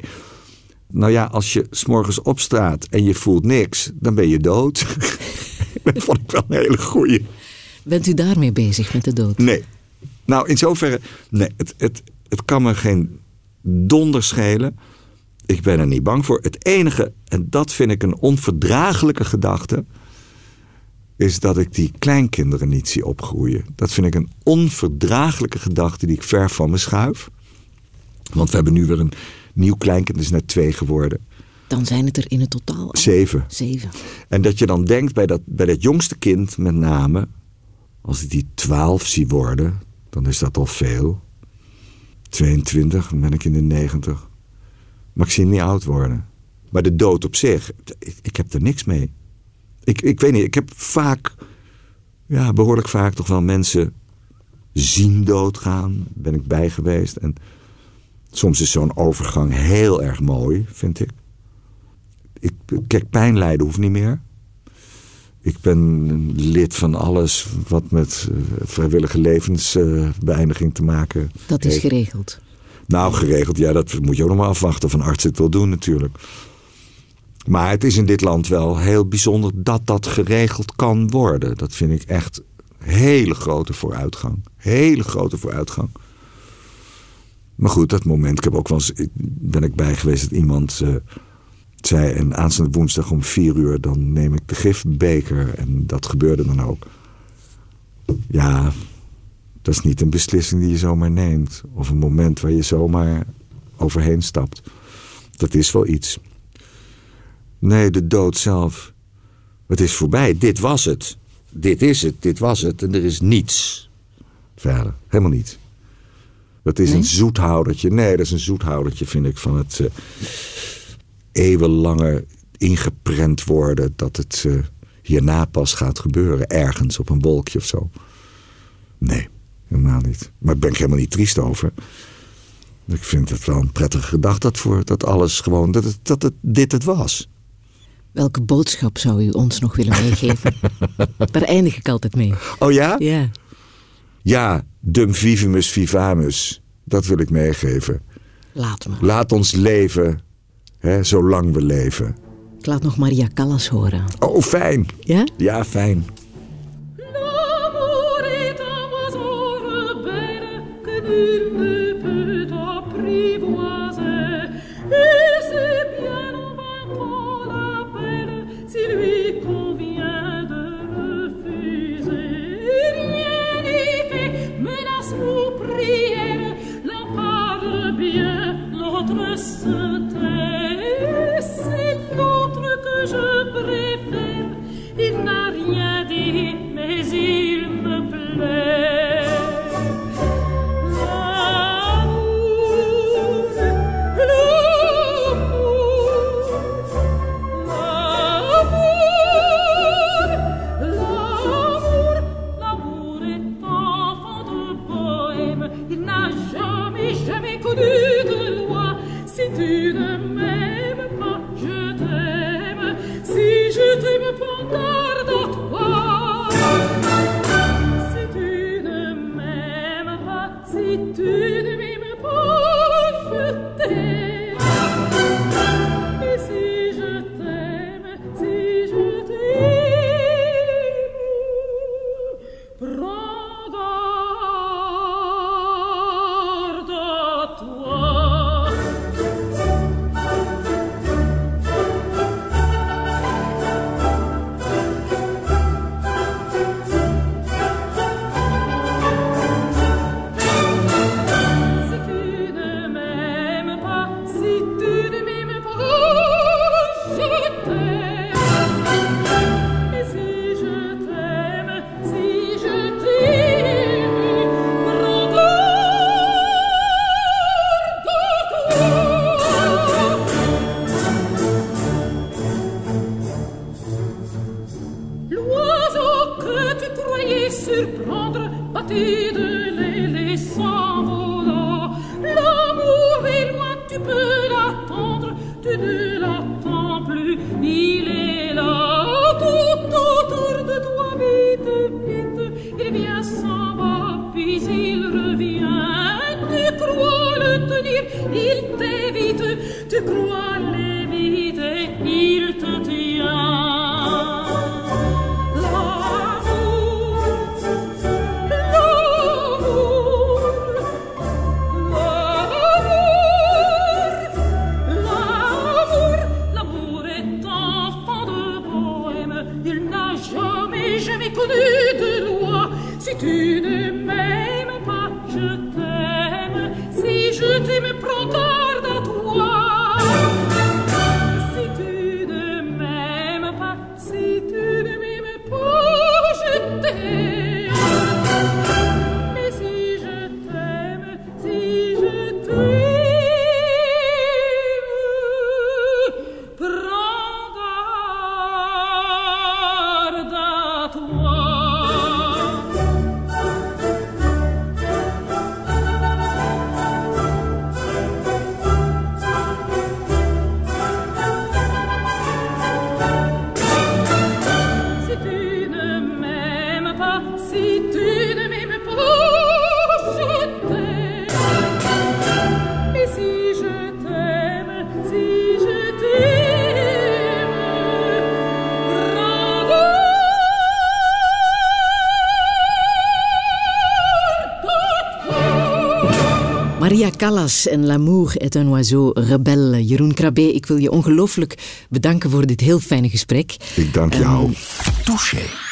Nou ja, als je s'morgens opstraat en je voelt niks, dan ben je dood. [laughs] dat vond ik wel een hele goeie. Bent u daarmee bezig met de dood? Nee. Nou, in zoverre. Nee, het, het, het kan me geen donder schelen. Ik ben er niet bang voor. Het enige, en dat vind ik een onverdraaglijke gedachte. is dat ik die kleinkinderen niet zie opgroeien. Dat vind ik een onverdraaglijke gedachte die ik ver van me schuif. Want we hebben nu weer een nieuw kleinkind, is net twee geworden. Dan zijn het er in het totaal al Zeven. zeven. En dat je dan denkt bij dat, bij dat jongste kind met name, als ik die 12 zie worden, dan is dat al veel. 22, dan ben ik in de 90. Maar ik zie niet oud worden. Maar de dood op zich, ik, ik heb er niks mee. Ik, ik weet niet, ik heb vaak, ja, behoorlijk vaak toch wel mensen zien doodgaan. Ben ik bij geweest. En soms is zo'n overgang heel erg mooi, vind ik. ik kijk, pijn lijden hoeft niet meer. Ik ben lid van alles wat met eh, vrijwillige levensbeëindiging te maken Dat is heeft. geregeld. Nou, geregeld, ja, dat moet je ook nog maar afwachten of een arts het wil doen natuurlijk. Maar het is in dit land wel heel bijzonder dat dat geregeld kan worden. Dat vind ik echt hele grote vooruitgang. Hele grote vooruitgang. Maar goed, dat moment, ik heb ook wel eens, ben ik bij geweest dat iemand eh, zei... en aanstaande woensdag om vier uur, dan neem ik de gifbeker. En dat gebeurde dan ook. Ja, dat is niet een beslissing die je zomaar neemt. Of een moment waar je zomaar overheen stapt. Dat is wel iets. Nee, de dood zelf. Het is voorbij. Dit was het. Dit is het. Dit was het. En er is niets verder. Helemaal niets. Dat is een zoethoudertje. Nee, dat is een zoethoudertje, vind ik, van het uh, eeuwenlange ingeprent worden dat het uh, hierna pas gaat gebeuren. Ergens op een wolkje of zo. Nee, helemaal niet. Maar ik ben ik helemaal niet triest over. Ik vind het wel een prettige gedachte dat, voor, dat alles gewoon, dat, het, dat het, dit het was. Welke boodschap zou u ons nog willen meegeven? [laughs] Daar eindig ik altijd mee. Oh ja? Ja. Ja, dum vivimus vivamus. Dat wil ik meegeven. Laat me. Laat ons leven, hè, zolang we leven. Ik laat nog Maria Callas horen. Oh, fijn. Ja? Ja, fijn. ce c'est l'autre que je En L'amour est un oiseau rebelle. Jeroen Crabé ik wil je ongelooflijk bedanken voor dit heel fijne gesprek. Ik dank jou. Um, touché.